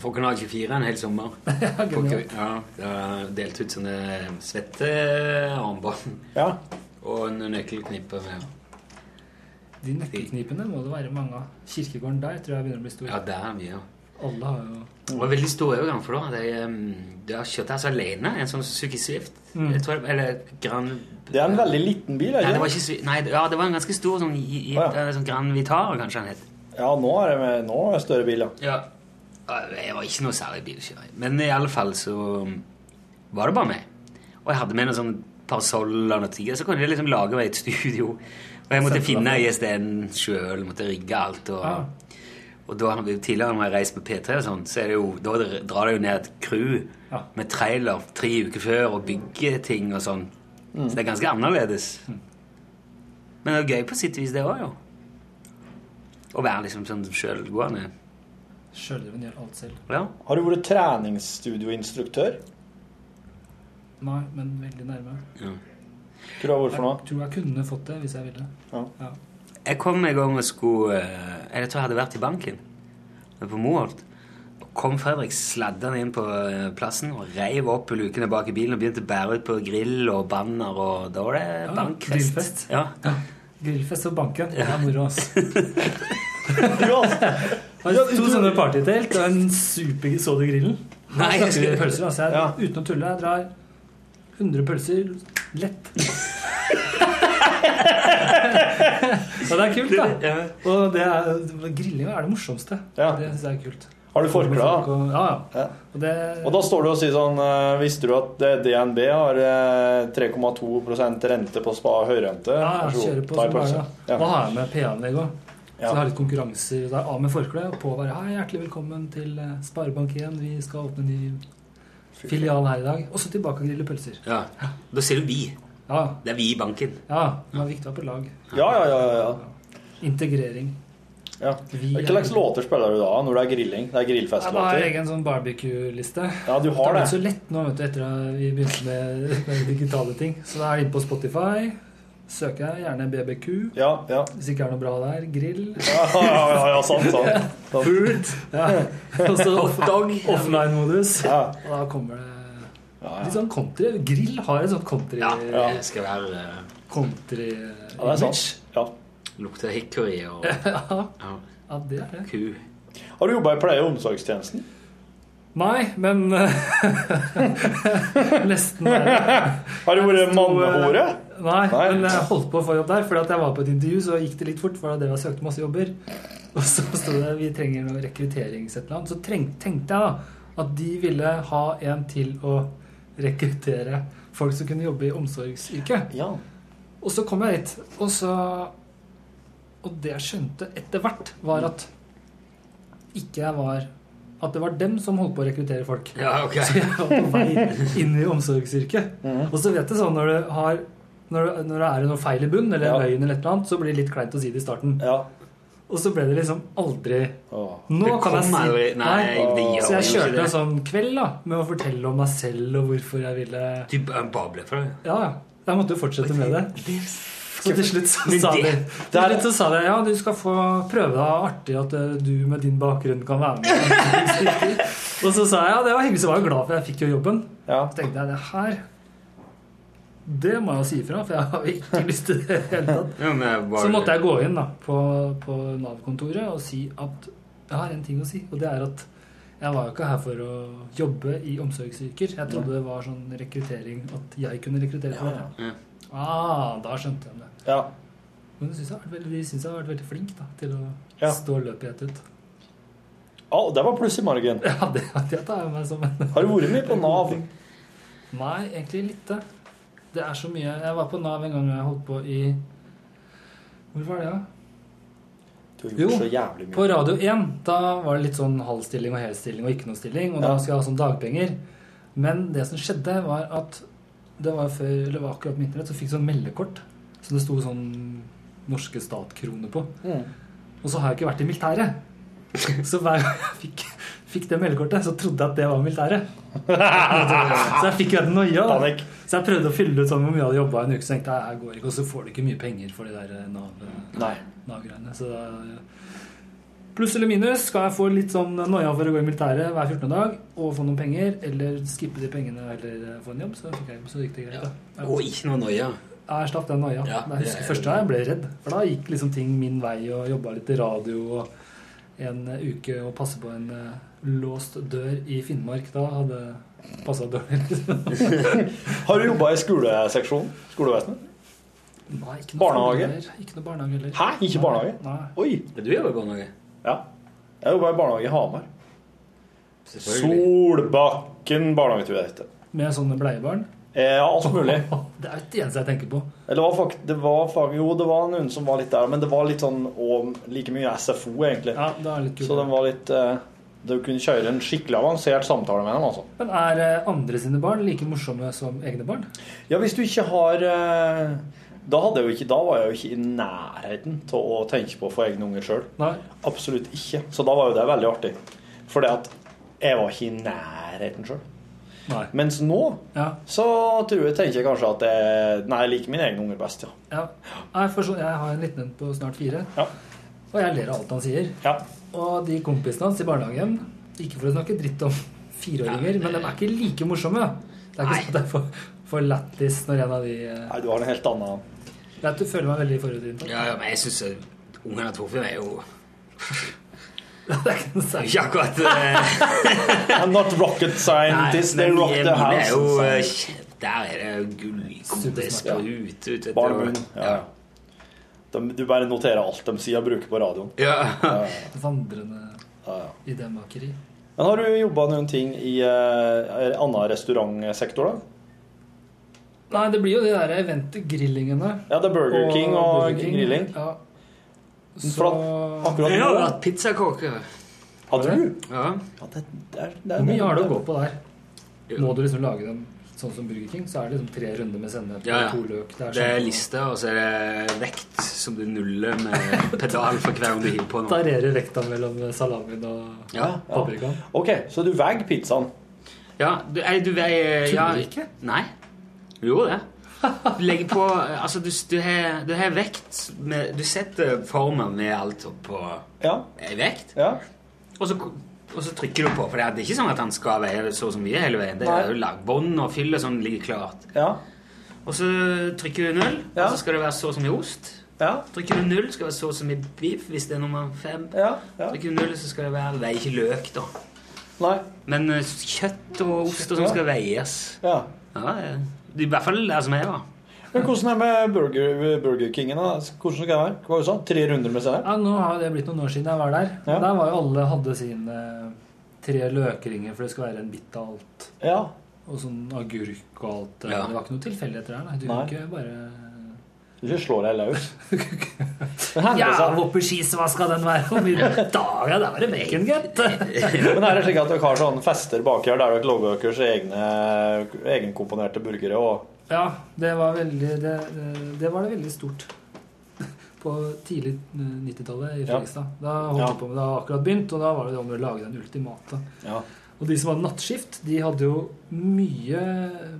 for Kanal 24 en hel sommer. *laughs* ja, ja, jeg har delt ut sånne svettearmbånd Ja. og en nøkkelknippe med De nøkkelknipene må det være mange av. Kirkegården der tror jeg begynner å bli stor. Ja, det er mye. Alle har jo Det var veldig stor overgang, for da Du um, har kjørt altså alene en sånn Suzuki Swift. Mm. Jeg tror, eller Grand Det er en veldig liten bil, Ikke? Nei, det var ikke? Nei, ja, det var en ganske stor sånn, i, i, Å, ja. sånn Grand Vitara, kanskje han het. Ja, nå er det, med, nå er det større bil, ja. Ja. Ja, Jeg var ikke noe særlig bilkjører. Men i alle fall så var det bare meg. Og jeg hadde med noen sånn parasoll og noe ting, så kunne jeg liksom lage meg et studio. Og jeg måtte Sette finne. ISDN sjøl, måtte rigge alt. Og, Ah. Og da tidligere når jeg reiste med P3 og sånn, så er det jo, da drar det jo ned et crew Ja. med trailer tre uker før og bygger ting og sånn. Mm. Så det er ganske annerledes. Men det er gøy på sitt vis, det òg, jo. Å være liksom sånn sjølgående. Sjøldreven gjør alt selv. Ja. Har du vært treningsstudioinstruktør? Nei, men veldig nærme. Ja. For noe? Jeg tror jeg kunne fått det hvis jeg ville. Ja. Ja. Jeg kom en gang og skulle eh, Jeg tror jeg hadde vært i banken på Moholt. Og kom Fredrik sladdende inn på eh, plassen og reiv opp lukene bak i bilen og begynte å bære ut på grill og banner, og da var det Ja, bankfest. grillfest. Ja. Grillfest og banken. Det Ja. er moro, ass. *laughs* To sånne partytelt og en super Så du grillen? Nei, jeg skulle pølser. Altså, jeg, Uten å tulle, jeg drar 100 pølser lett. *laughs* og det er kult, da. Og det er, grilling er det morsomste. Det syns jeg er kult. Har du forkle, da? Ja, ja. Og det, Og da står du og sier sånn eh, Visste du at eh, DNB har eh, 3,2% rente på spa høyrente? ja, jeg kjører på som bare det. Da har jeg med PA-anlegg òg. Så jeg har litt konkurranser. Da er av med forkle og på bare Hei, hjertelig velkommen til eh, Sparebank1. Vi skal åpne en ny filial her i dag. Og så tilbake og grille pølser. Ja. Da sier du vi. Ja. Det er vi i banken. Ja, det er viktig å være på lag. Ja, ja, ja. ja, ja. Integrering. ja. Hvilke slags låter spiller du da når det er grilling? Det er grillfestlåter? Jeg har egen sånn barbecue-liste. Ja, du har det. det. er så lett nå vet du, etter at vi begynte med, *laughs* med digitale ting. Så da er jeg inne på Spotify. Søker jeg gjerne BBQ. Ja, ja. Hvis ikke er noe bra der, grill. *laughs* Ja, ja, ja, ja, sant, sant. *laughs* Food. Ja. Og så offline-modus. Ja. Og da kommer det litt sånn country. Grill har en sånn country Ja, det skal være eh, country Ja, det er sant. Ja. Lukter hickory og *laughs* ja. ja, ja, det er det. ku. Har du jobba i pleie- og omsorgstjenesten? Nei, men *laughs* Nesten. Har du vært mannehore? Nei, Nei. men jeg holdt på å få jobb der, fordi at jeg var på et intervju, så gikk det litt fort, for det var søkt masse jobber. Og så sto det vi trenger noe rekrutterings et eller annet. Så treng, tenkte jeg da at de ville ha en til å rekruttere folk som kunne jobbe i omsorgsyrket. Ja. Og så kom jeg hit, og så Og det jeg skjønte etter hvert, var at ikke jeg var At det var dem som holdt på å rekruttere folk. Ja, okay. Så jeg var på vei inn i omsorgsyrket. Mm. Og så vet du sånn når du har når, når det er noe feil i bunnen, eller Ja. øyen, eller et eller annet, så blir det litt kleint å si det i starten. Ja. Og så ble det liksom aldri Nå kan jeg si aldri- nei, det gjør Så jeg kjørte en sånn kveld da med å fortelle om meg selv og hvorfor jeg ville Du bare babler for det. Ja, ja. Jeg måtte jo fortsette med det. Så til slutt så sa de det- Til slutt så sa de ja, du skal få prøve deg artig at eh, du med din bakgrunn kan være med. *laughs* Og så sa jeg ja, det var hyggelig, så var jeg glad for jeg fikk jo jobben. Så tenkte jeg det her Det må jeg jo si ifra, for jeg har ikke lyst til det i det hele tatt. Ja, bare- Så måtte jeg gå inn da på, på Nav-kontoret og si at jeg har en ting å si, og det er at jeg var jo ikke her for å jobbe i omsorgsyrker. Jeg trodde det var sånn rekruttering at jeg kunne rekruttere folk. Ja. Ah, da skjønte jeg det. Ja. Men de syns jeg, har vært veldig- synes jeg har vært veldig flink da, til å Ja. stå løpet ett ut. Ja, det var pluss i margen. *laughs* Ja, det, det tar jeg meg som en Har du vært mye på *laughs* Nav? Nei, egentlig lite. Det er så mye Jeg var på Nav en gang jeg holdt på i Hvor var det, da? Jo, på Radio 1 da var det litt sånn halvstilling og helstilling og ikke noe stilling, og da skal jeg ha sånn dagpenger. Men det som skjedde, var at det var før, eller var akkurat på internett, så fikk jeg sånn meldekort. Så det sto sånn norske statkroner på. Mm. Og så har jeg ikke vært i militæret. Så hver gang jeg fikk, fikk det meldekortet, så trodde jeg at det var militæret. *laughs* Så jeg fikk veldig noia. Så jeg prøvde å fylle ut sånn hvor mye jeg hadde jobba en uke, så tenkte jeg jeg går ikke, og så får du ikke mye penger for de der eh, Nav-greiene. Nav-greiene. Så da Pluss eller minus. Skal jeg få litt sånn noia for å gå i militæret hver 14. dag og få noen penger, eller skippe de pengene eller eh, få en jobb, så, fikk jeg, så gikk det greit. da. Og ikke noe noia. Jeg slapp den noia. Ja, jeg husker først da første gang jeg ble redd, for da gikk liksom ting min vei og jobba litt i radio og en eh, uke og passe på en eh, låst dør i Finnmark. Da hadde passa dårlig. *laughs* Har du jobba i skoleseksjonen? Skolevesenet? Nei, ikke noe Barnehage? heller. Ikke noe barnehage heller. Hæ? Ikke barnehage? Nei. Oi! Du jobber i barnehage? Ja. Jeg jobba i barnehage i Hamar. Solbakken barnehage, tror jeg det heter. Med sånne bleiebarn. Eh, Ja, alt mulig. *laughs* Det er jo det eneste jeg tenker på. Eller det var fakt det var, fakt, jo, det var noen som var litt der, men det var litt sånn og like mye SFO, egentlig. Ja, det er litt kult. Så den var litt eh, Du kunne kjøre en skikkelig avansert samtale med dem, altså. Men er eh, andre sine barn like morsomme som egne barn? Ja, hvis du ikke har eh, da, ikke, da var jeg jo ikke i nærheten til å tenke på å få egne unger sjøl. Absolutt ikke. Så da var jo det veldig artig. For jeg var ikke i nærheten sjøl. Mens nå så tror jeg, tenker jeg kanskje at jeg, nei, jeg liker mine egne unger best. ja. Ja. Jeg, forstår, jeg har en liten en på snart fire, og jeg ler av alt han sier. Og de kompisene hans i barnehagen, ikke for å snakke dritt om fireåringer, men de er ikke like morsomme. Det er ikke sånn at jeg får, får lættis når en av de eh, Nei, du har en helt annen Vet du føler meg veldig forutinntatt. Ja, ja, men jeg syns ungene av Torfinn er jo *laughs* Det er ikke noe. Akkurat eh, *laughs* I'm not rocket scientist, they rock the house. er jo eh, inside. Der er det på Ja. ut, ut, ut Ja. De, du bare noterer alt de sier og bruker på radioen. Ja. *laughs* Vandrende idémakeri. Men har du jobba noen ting i uh, annen restaurantsektor, da? Nei, det blir jo de der event-grillingene. Ja, det er Burger King og Burger King. grilling. Ja. Så at akkurat Jeg har vært pizzakokke. Har du? Ja. det, det er, det er, Hvor mye har du å gå på der? Må du liksom lage dem sånn som Burger King, så er det liksom tre runder med sennep Ja, ja. og to løk. Det sånn- er liste, og så er det vekt som du nuller med pedal for hver gang du hiver på noe. Tarerer vekta mellom salamien og Ja. paprikaen. Ok, så du veier pizzaen? Ja, du, du veier ja, Tuller du ikke? Nei. Du gjorde det. Du legger på Altså, du, du, har, du har vekt med, Du setter formen med alt oppå ja. vekt. Ja. Og, så, og så trykker du på. For det er ikke sånn at han skal veie så og så mye hele veien. Det er jo lagbånd og fyll og sånn ligger klart. Ja. Og så trykker du null, og så skal det være så som i ost. Ja. Trykker du null, skal det være så som i beef hvis det er nummer fem. Ja, ja. Trykker du null, så skal det være Veier ikke løk, da. Nei. Men eh, kjøtt og ost og sånn skal veies. Ja. Ja, I hvert fall der som jeg var. Men hvordan er det med Burger, Burger Kingen? da? Hvordan skal det være? Hva var det du sa? Tre runder med sennep? Ja, nå har det blitt noen år siden jeg var der. Ja. Der var jo alle hadde sine tre løkringer, for det skal være en bit av alt. Ja. Og sånn agurk og alt. Ja. Det var ikke noen tilfeldigheter her. Nei. Du Nei. ikke bare Du ikke slår deg løs. *laughs* Ja, seg- hvorfor skis, hva skal den være om i dag? Ja, det var det bacon, gutt. *laughs* Men er det slik at dere har sånne fester baki her der dere lager deres egne egenkomponerte burgere? og Ja, det var veldig Det, det var det veldig stort. *laughs* På tidlig eh, 90-tallet i Ja. Da holdt Ja. på med det akkurat begynt, og da var det om å lage den ultimate. Ja. Og de som hadde nattskift, de hadde jo mye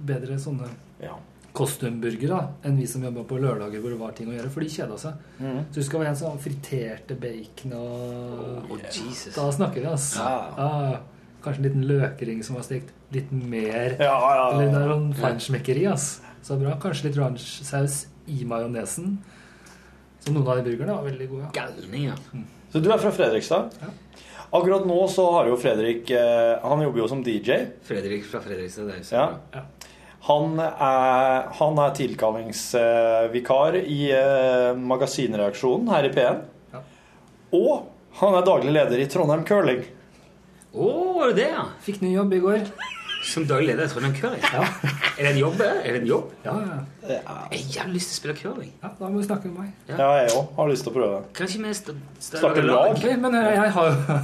bedre sånne Ja. kostymburgere enn vi som jobba på lørdager hvor det var ting å gjøre, for de kjeda seg. Mm. Så husker jeg var en som friterte bacon og Oh, Jesus. Da snakker vi, altså. Ja. Ja, kanskje en liten løkring som var stekt litt mer. Ja, ja, ja. Eller det er sånn feinschmeckeri. Så bra. Kanskje litt oransjesaus i majonesen. Så noen av de burgerne var veldig gode. Ja. Galninger. Så du er fra Fredrikstad? Ja. Akkurat nå så har jo Fredrik eh, Han jobber jo som DJ. Fredrik fra Fredrikstad. Det er jo så Ja. bra. Han er, han er tilkallingsvikar i eh, Magasinreaksjonen her i P1. Og han er daglig leder i Trondheim Curling. Å, var det det, ja? Fikk ny jobb i går. Som daglig leder i Trondheim Curling? Er det en jobb? Er det en jobb? Ja, ja. Jeg har jævlig lyst til å spille curling. ja, da må du snakke med meg. Ja, jeg òg har lyst til å prøve. Kanskje vi st Starte lag? Ok, men jeg, jeg har jo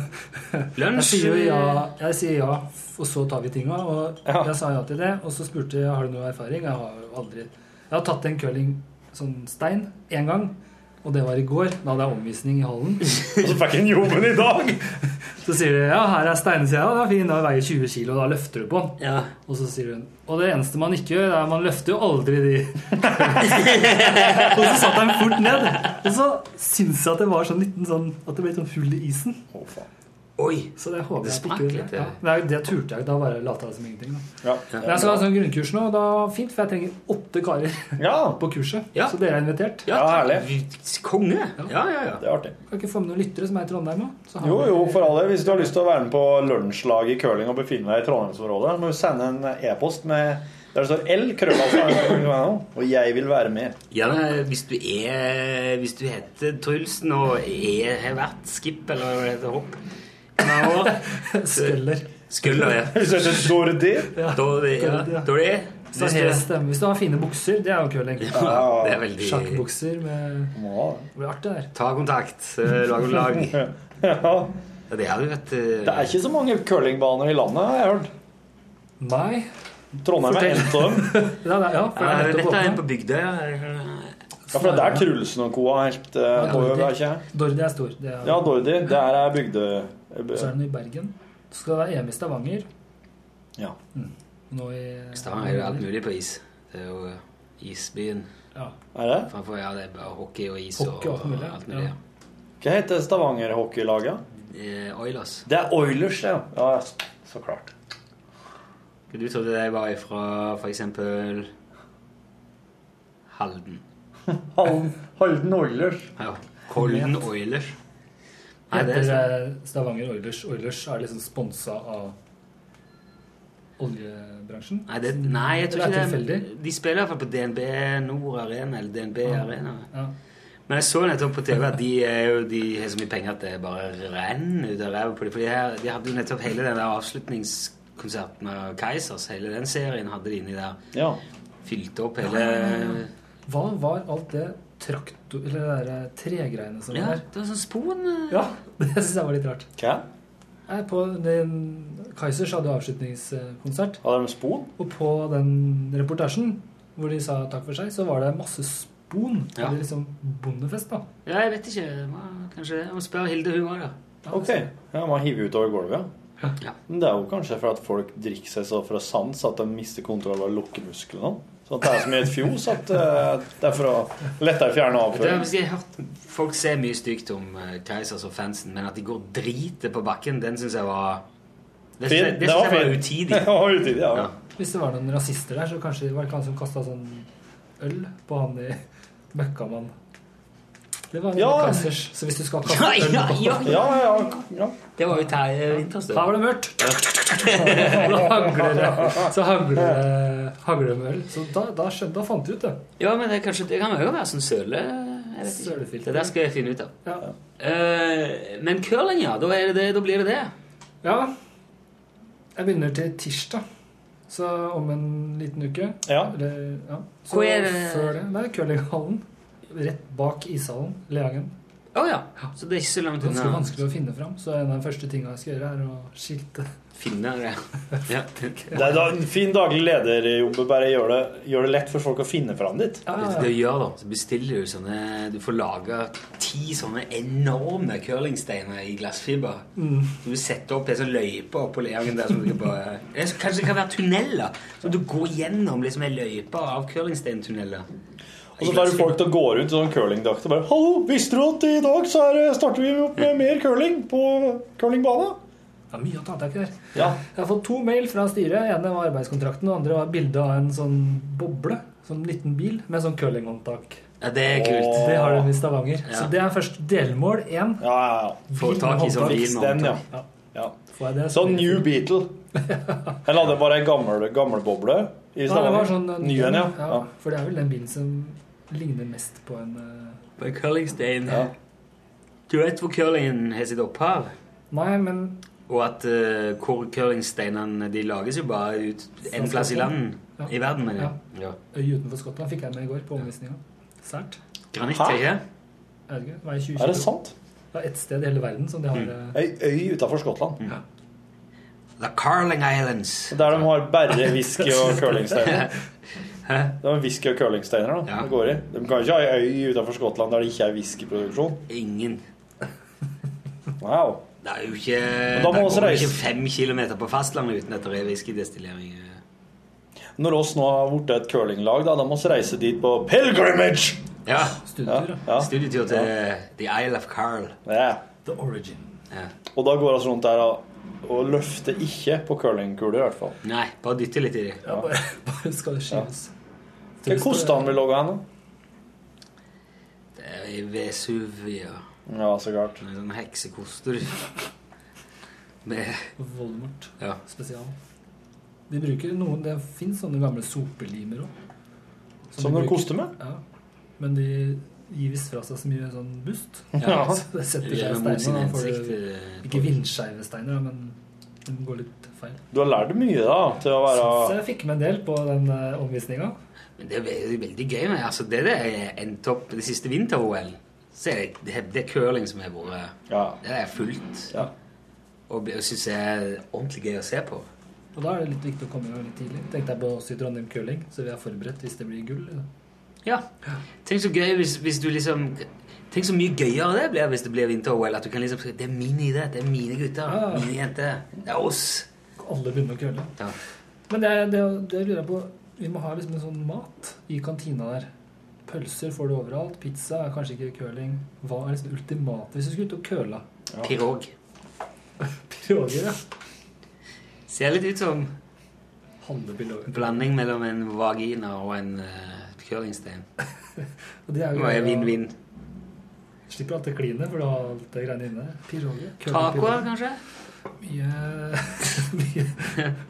Lunsj? Jeg sier jo ja, jeg sier ja, og så tar vi tinga. Og Ja. jeg sa ja til det, og så spurte jeg har du noe erfaring. Jeg har jo aldri Jeg har tatt en curling sånn stein én gang, og det var i går. Da hadde jeg omvisning i hallen. *laughs* Så fikk han jobben i dag! *laughs* Så sier de ja, her er jeg. Ja, er fin, da veier 20 kilo, da løfter du på den. Ja. Og så sier hun Og det eneste man ikke gjør, er man løfter jo aldri de *laughs* Og så satt han fort ned. Og så syns jeg at det var sånn liten sånn At det ble sånn hull i isen. Oi! Så det håper Det jeg ikke litt, ja. det. Det turte jeg ikke. Da bare lata jeg som ingenting. Da. Ja. Men jeg skal ha sånn grunnkurs nå, da fint, for jeg trenger åtte karer Ja, *laughs* på kurset. Ja. Så dere er invitert. Ja, herlig. Konge! Ja, ja, ja. det er artig. Kan ikke få med noen lyttere som er i Trondheim òg? Jo, jo, for alle. Hvis du har lyst til å være med på lunsjlag i curling og befinne deg i Trondheimsområdet, må du sende en e-post med der det står L, krøllalfa, *laughs* og jeg vil være med. Ja, hvis du er Hvis du heter Trulsen og er, har vært skip eller heter, hopp Skuller. Skøller, ja. Hvis Dordi det, ja. Er det Så hvis du, stemme. Hvis du har fine bukser, det er jo curling. ja, det er veldig Sjakkbukser med Ja. Det blir artig der. Ta kontakt, eh, lag og lag. *laughs* Ja. Det er jo et eh, Det er ikke så mange curlingbaner i landet, har jeg hørt. Nei. Trondheim er en av dem. *laughs* Ja, det er, ja, for det ja, er Jeg nettopp vet det er en på bygda. ja. Ja, for det er Trulsen og co. helt uh, Ja, Dordi. Dordi er stor. Det er, Ja, Dordi. Det er bygde... Så er den i Bergen. Så skal det være EM i Stavanger. Ja. Nå i Stavanger er jo alt mulig på is. Det er jo eh, isbyen. Ja. Er det? Framfor ja, det er bare hockey og is Hockey og alt mulig, alt mulig. ja. Ja. Hva heter Stavanger-hockeylaget? Eh, Oilers. Det er Oilers, ja. ja. Så klart. Du trodde jeg var fra for eksempel Halden. *laughs* Halden, Halden Oilers. Ja. Kolden Oilers. Nei, er Heter sånn. eh, Stavanger Oilers. Oilers er liksom sponsa av oljebransjen. Nei, det, nei, jeg tror er ikke tilfeldig? Er, De spiller i hvert fall på DNB Nord Arena, eller DNB Arena. Ja. Men jeg så nettopp på TV at de, er jo, de har så mye penger at det bare renner ut av ræva på dem. For de, her, de hadde jo nettopp hele den der avslutningskonserten med Keisers. Hele den serien hadde de inni der. Ja. Fylte opp hele Ja. Hva var alt det traktor... Eller det der eh, tregreiene som Ja, var der? det var sånn spon eh. Ja, *laughs* det syns jeg var litt rart. Hva? Nei, på den, Kaizers hadde avslutningskonsert, Hadde de spon? og på den reportasjen hvor de sa takk for seg, så var det masse spon. Ja. Eller liksom bondefest, da. Ja, jeg vet ikke. Kanskje det. Jeg må spørre Hilde, hun òg, da. Ok. Ja, Man hiver utover gulvet, ja. Ja. Men det er jo kanskje for at folk drikker seg så fra sans at de mister kontroll over lukkemusklene. Så det er så mye et fjos at eh, det er for å lettere fjerne Det er, avføring. jeg har hørt Folk ser mye stygt om uh, Keisers og fansen, men at de går drite på bakken, den syns jeg var Det syns jeg, det synes jeg var utidig. *laughs* Det var utidig, ja. Ja. Hvis det var noen rasister der, så kanskje det var det han som kasta sånn øl på han i Møkkamann. Det var Ja. ja. Så hvis du skal kaste Ja, øl ja, ja, Ja, ja, ja. Det var jo tær vinterstøv. Her var det mørkt! *laughs* Da hagler det Så hagler det med øl. Så da, da, skjønte, da fant du ut det. Ja, men det, er kanskje, det kan jo være sånn søle... Sølefilter. Det der skal jeg finne ut av. Ja. Uh, men curling, ja. Da, er det det, da blir det det. ja. Jeg begynner til tirsdag. Så om en liten uke. Ja. Eller, ja. Så Hvor er det- før det Nei, curlinghallen. Rett bak ishallen. Leangen. Oh, ja. Så det er ikke så langt Ganske vanskelig å finne fram. Så en av de første tinga jeg skal gjøre, er å skilte. Finne det. *laughs* Ja. Det er da en fin daglig lederjobb. Bare gjør det, gjør det lett for folk å finne fram dit. Ja, ja, ja. gjør da? Så bestiller du sånne Du får laga ti sånne enorme curlingsteiner i glassfiber. Mm. Så du setter opp en sånn løype oppå leangen der. Som du bare, *laughs* kanskje det kan være tunneler. Så du går gjennom liksom en løype av curlingsteintunneler. Og så tar du folk til å gå rundt i sånn curlingdrakt og bare 'Hallo, visste du at i dag så er, starter vi opp med mer curling på curlingbana?' Det er mye å ta tak i der. Ja. Jeg har fått to mail fra styret. ene var arbeidskontrakten, og andre var bilde av en sånn boble. Sånn liten bil med sånn curlinghåndtak. Ja, det er kult. Det har de i Stavanger. Ja. Så det er først delmål én. Ja, ja, ja. Få tak i sånn bil med ja. Får det, Sånn New Beatle. Beetle. Eller hadde bare ei gammel, gammel boble i Stavanger? Ja, det var sånn en- Ny en, ja. For det er vel den bilen som ligner mest på en uh... På en curlingstein. Ja. Du vet hvor curlingen har sitt opphav? Nei, men Og at uh, curlingsteinene de lages jo bare ut en plass i landet. Ja. i verden. Men, ja. Ja. Ja. Øy utenfor Skottland fikk jeg med i går på omvisninga. Sært. Granitt, Hæ? ikke? Er det, 20 Er det sant? Det er ett sted i hele verden som de har eh, Ei øy utafor Skottland. The Carling Islands. Der de har bare whisky og curlingsteiner. *laughs* Det er whisky og curlingsteiner da, det går i. De kan ikke ha ei øy utenfor Skottland der det ikke er whiskyproduksjon. Ingen. Wow. Det er jo ikke Men da må Det går ikke fem kilometer på fastlandet uten at det er whiskydestillering. Når oss nå har blitt et curlinglag, da, da må vi reise dit på pilgrimage! Ja. Studietur, ja. Studietur til The Isle of Carl. Ja. The Origin. Ja. Og da går vi rundt der og, og løfter ikke på curlingkuler, i hvert fall. Nei, bare dytte litt i det. Ja, bare, *laughs* bare skal det skyves. Hva koster han vil logge hen, da? Det er i Vesuvia. Ja, så klart. Med sånn heksekoster. *laughs* Med Voldemort Ja. spesial. De bruker noen Det fins sånne gamle sopelimer òg. Som de koster med? Ja. Men de gir visst fra seg så mye sånn bust. Ja. *laughs* Så det setter seg i sin steiner. da får du- eh, Ikke vindskeive steiner, men de går litt feil. Du har lært mye, da, til å Så være jeg fikk med en del på den uh, omvisninga. Men det er veldig, gøy. Men altså, det det er endt opp det siste vinter-OL, så er det, det, er- det er curling som har vært ja. Det er fullt. Ja. Og det syns jeg er ordentlig gøy å se på. Og da er det litt viktig å komme i gang litt tidlig. Tenkte jeg på oss i Trondheim curling, så vi er forberedt hvis det blir gull. liksom. Ja. Tenk så gøy hvis, hvis du liksom Tenk så mye gøyere det blir hvis det blir vinter-OL. At du kan liksom Det er min idé. Det er mine gutter. Ja. Mine jenter. Det er oss. Alle begynner å kølle. Ja. Men det, det, det lurer jeg på Vi må ha liksom en sånn mat i kantina der. Pølser får du overalt. Pizza er kanskje ikke curling. Hva er liksom ultimat hvis du skulle ut og curla? Pirog. *laughs* Piroger, ja. Ser litt ut som blanding mellom en vagina og en uh, curlingstein. *laughs* Det er Det jo er vinn-vinn. Slipper alt det klinet, for du har alt det greiene inne. Piroger. Tacoer, kanskje? Mye *laughs* Mye,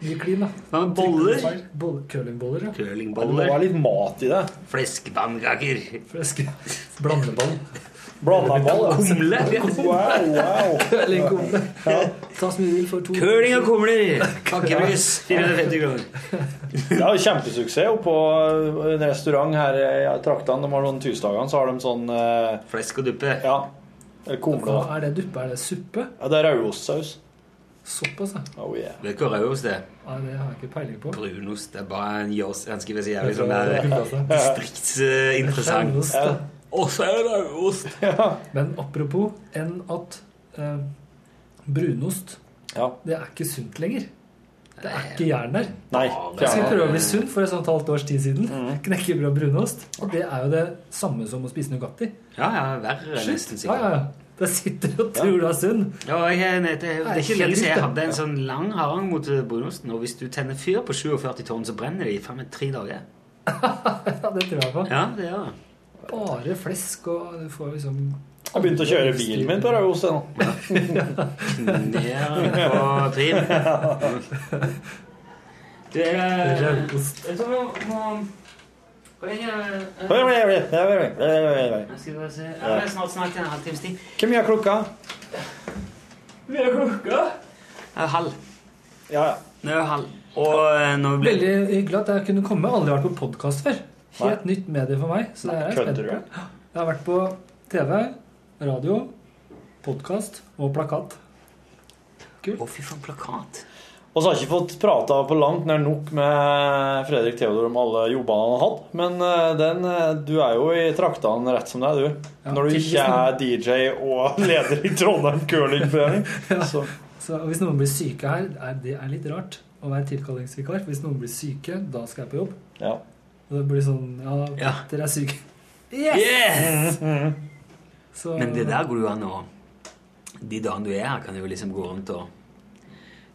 mye klin, da. Hva med boller? Boll- Curlingboller, ja. Curlingboller. Det må være litt mat i det. Fleskepannekaker. Fleske. Blandeball. Blandeball, *laughs* ja. Kumle. Wow, wow. Curlingkumle. Ta så mye du vil for to Curling og kumler. Kakepris *laughs* 450 kroner. Det er kjempesuksess på en restaurant her i traktene. De har noen tirsdager, så har de sånn eh, Flesk og duppe. Ja. Eller kumle. Hva er det duppe? Er det suppe? Ja, det er rødostsaus. Såpass, ja. Oh, yeah. Vet du hva rødost er? Nei, det har jeg ikke peiling på. Brunost. Det er bare en jås. Så jævlig sånn der Ja. distriktsinteressant. Og så er det rødost. *laughs* Men apropos enn at eh, brunost Det er ikke sunt lenger. Det er ikke jern der. Nei. Jeg skulle prøve å bli sunn for et sånt halvt års tid siden. Knekkebrød og brunost. Og det er jo det samme som å spise Nugatti. Ja, ja, verre Shit. nesten sikkert. ja, ja. Da sitter du og tror du er sunn. Ja, jeg, det, det er ikke lenge siden jeg hadde en sånn lang harang mot brunosten. Og hvis du tenner fyr på 47 tårn, så brenner det i tre dager. *laughs* Ja, det tror jeg på. Ja, det gjør det. Bare flesk, og du får liksom Jeg har begynt å kjøre bilen min på rauost nå. *laughs* Ned på Trim. Det jeg, jeg må Hvor lenge eh, skal bare se det er snart snart en halvtimes tid. Hvor mye er klokka? Hvor er klokka? Det er halv. Ja, ja. Det er halv. Og eh, nå blir Veldig hyggelig at jeg kunne komme. Aldri vært på podkast før. Helt nytt medie for meg. Så det er jeg spent på. Jeg har vært på TV, radio, podkast og plakat. Å, fy faen, plakat. Og så har jeg ikke fått prata på langt nær nok med Fredrik Theodor om alle jobbene han har hatt. Men eh, den, eh, du er jo i traktene rett som det er, du. Ja, Når du ikke er DJ og *laughs* leder i Trondheim curlingforening. *laughs* Så Så hvis noen blir syke her, er det er litt rart å være tilkallingsvikar. Hvis noen blir syke, da skal jeg på jobb. Ja. Og det blir sånn Ja, Ja. dere er syke. Yes! Så, Men det der går jo an å De dagene du er her, kan du jo liksom gå rundt og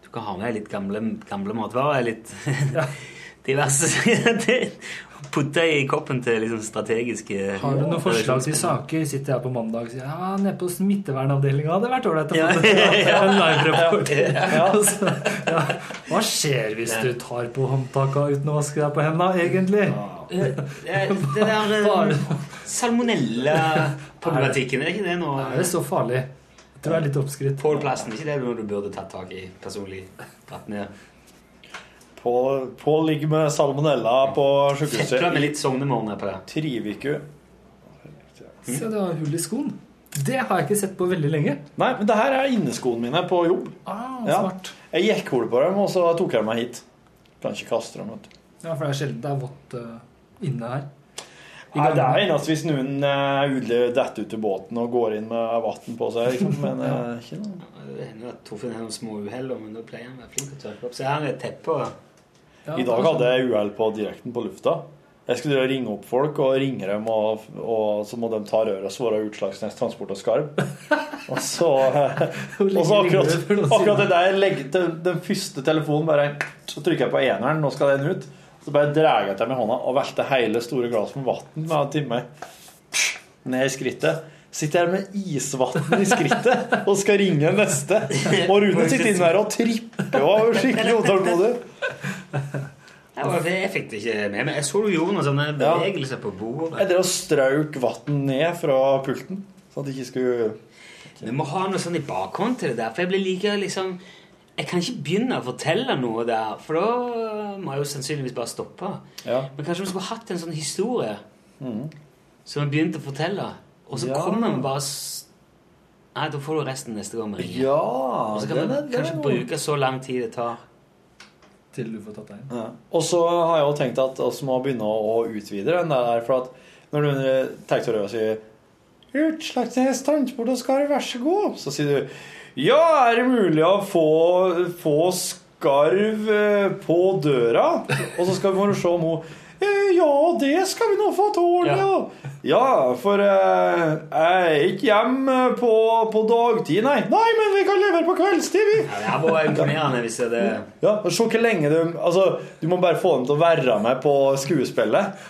Du kan ha med litt gamle, gamle matvarer. Litt *laughs* diverse *laughs* Putte i koppen til liksom strategiske Har du noen forslag til saker? Sitter jeg på mandag og sier ja, nede på smittevernavdelinga hadde vært ålreit å få ja, *laughs* en live-rapport. Altså, *laughs* ja. Hva skjer hvis du tar på håndtaka uten å vaske deg på hendene, egentlig? Det der Bare- Salmonella-problematikken, er ikke det nå? Er det så farlig? Jeg tror det er litt oppskrytt. Pålplassen, ikke det noe du burde tatt tak i personlig? Tatt ned. Pål Pål ligger med salmonella på sykehuset. Fetla med litt sognemåneder på det. Tre. Se, det var hull i skoen. Det har jeg ikke sett på veldig lenge. Nei, men det her er inneskoene mine på jobb. Ah, Ja. smart. Jeg gikk hull på dem, og så tok jeg dem meg hit. Kan ikke kaste dem, vet du. Ja, for det er sjelden det er vått uh, inne her. Nei, det er eneste hvis noen uh, detter ut i båten og går inn med vann på seg. Liksom. *laughs* Men uh, ikke noe. Det hender at Torfinn har noen små uhell, men da pleier han å være flink til å tørke opp. Så her er et teppe og I dag hadde jeg uhell på direkten på lufta. Jeg skulle ringe opp folk og ringe dem, og, og så må de ta røret og svare Utslagsnes Transport og Skarv. *laughs* Og så, og så akkurat, akkurat det der legger til den første telefonen bare Så trykker jeg på eneren, nå skal den ut. Så bare drar jeg til med hånda og velter hele store glasset med vann med en time Ned i skrittet. Sitter her med isvann i skrittet og skal ringe neste. Og Rune sitter inne her og tripper og er skikkelig *laughs* utålmodig. Ja, for Jeg fikk det ikke med meg. Jeg så du gjorde noen sånne bevegelser på bordet. Jeg drev og strauk vann ned fra pulten. Sånn at det ikke skulle Vi må ha noe sånn i bakhånd til det der. For jeg blir like liksom Jeg kan ikke begynne å fortelle noe der, for da må jeg jo sannsynligvis bare stoppe. Men kanskje vi skulle hatt en sånn historie som vi begynte å fortelle, og så Ja. kommer vi bare Nei, da får du resten neste gang vi ringer. Ja, og så kan vi er- kanskje er- bruke så lang tid det tar. Til du får tatt deg inn. Ja. Og så har jeg jo tenkt at vi må begynne å utvide den der. For at når du tenker å si Utslagsnes transport og skarv, vær så god. Så sier du Ja, er det mulig å få, få skarv eh, på døra? Og så skal vi se om hun «Eh, Ja, det skal vi nå få til å ordne, ja. Ja, for eh, jeg er ikke hjemme på, på dagtid, nei. Nei, men vi kan levere på kveldstid, vi. Ja, det er bare imponerende hvis det er Ja, og Se hvor lenge du Altså, du må bare få dem til å være med på skuespillet.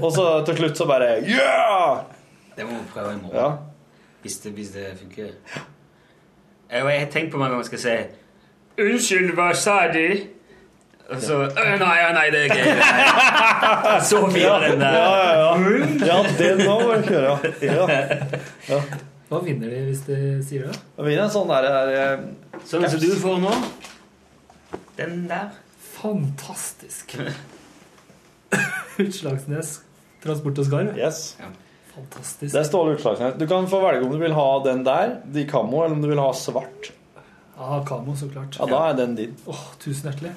Og så til slutt så bare Yeah! Det må vi prøve i morgen. Ja. Hvis, det, hvis det funker. Jeg, jeg har tenkt på mange ganger skal si Unnskyld, hva sa de? Og så «Øh, Nei, ja, nei, det er gøy. *laughs* Så fin den der. Ja, ja, ja. ja den må vi kjøre. Ja. *laughs* Ja. Hva vinner de hvis de sier det? Da vinner en sånn der, der Sånn som du får nå. Den der. Fantastisk. *laughs* Utslagsnes transport og skarv. Yes. Fantastisk. Det står Utslagsnes. Du kan få velge om du vil ha den der, de kamo, eller om du vil ha svart. Ja, Kamo, så klart. Ja, da er den din. Åh, tusen hjertelig.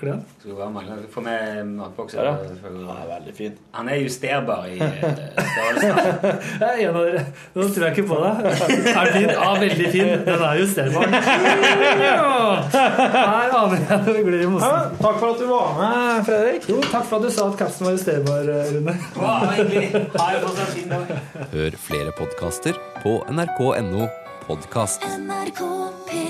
Klen. Skal du bare mangle Få med matbokser. Ja, er veldig fin. Han er justerbar i eh, størrelsen. *laughs* Jeg er en av dere. Nå tror jeg ikke på deg. Er den fin? Ja, veldig fin. Den er justerbar. Ja. Her aner jeg det glir i mosen. Takk for at du var med, Fredrik. Jo, takk for at du sa at capsen var justerbar, Rune. Hør flere podkaster på nrk.no podkast. NRK P3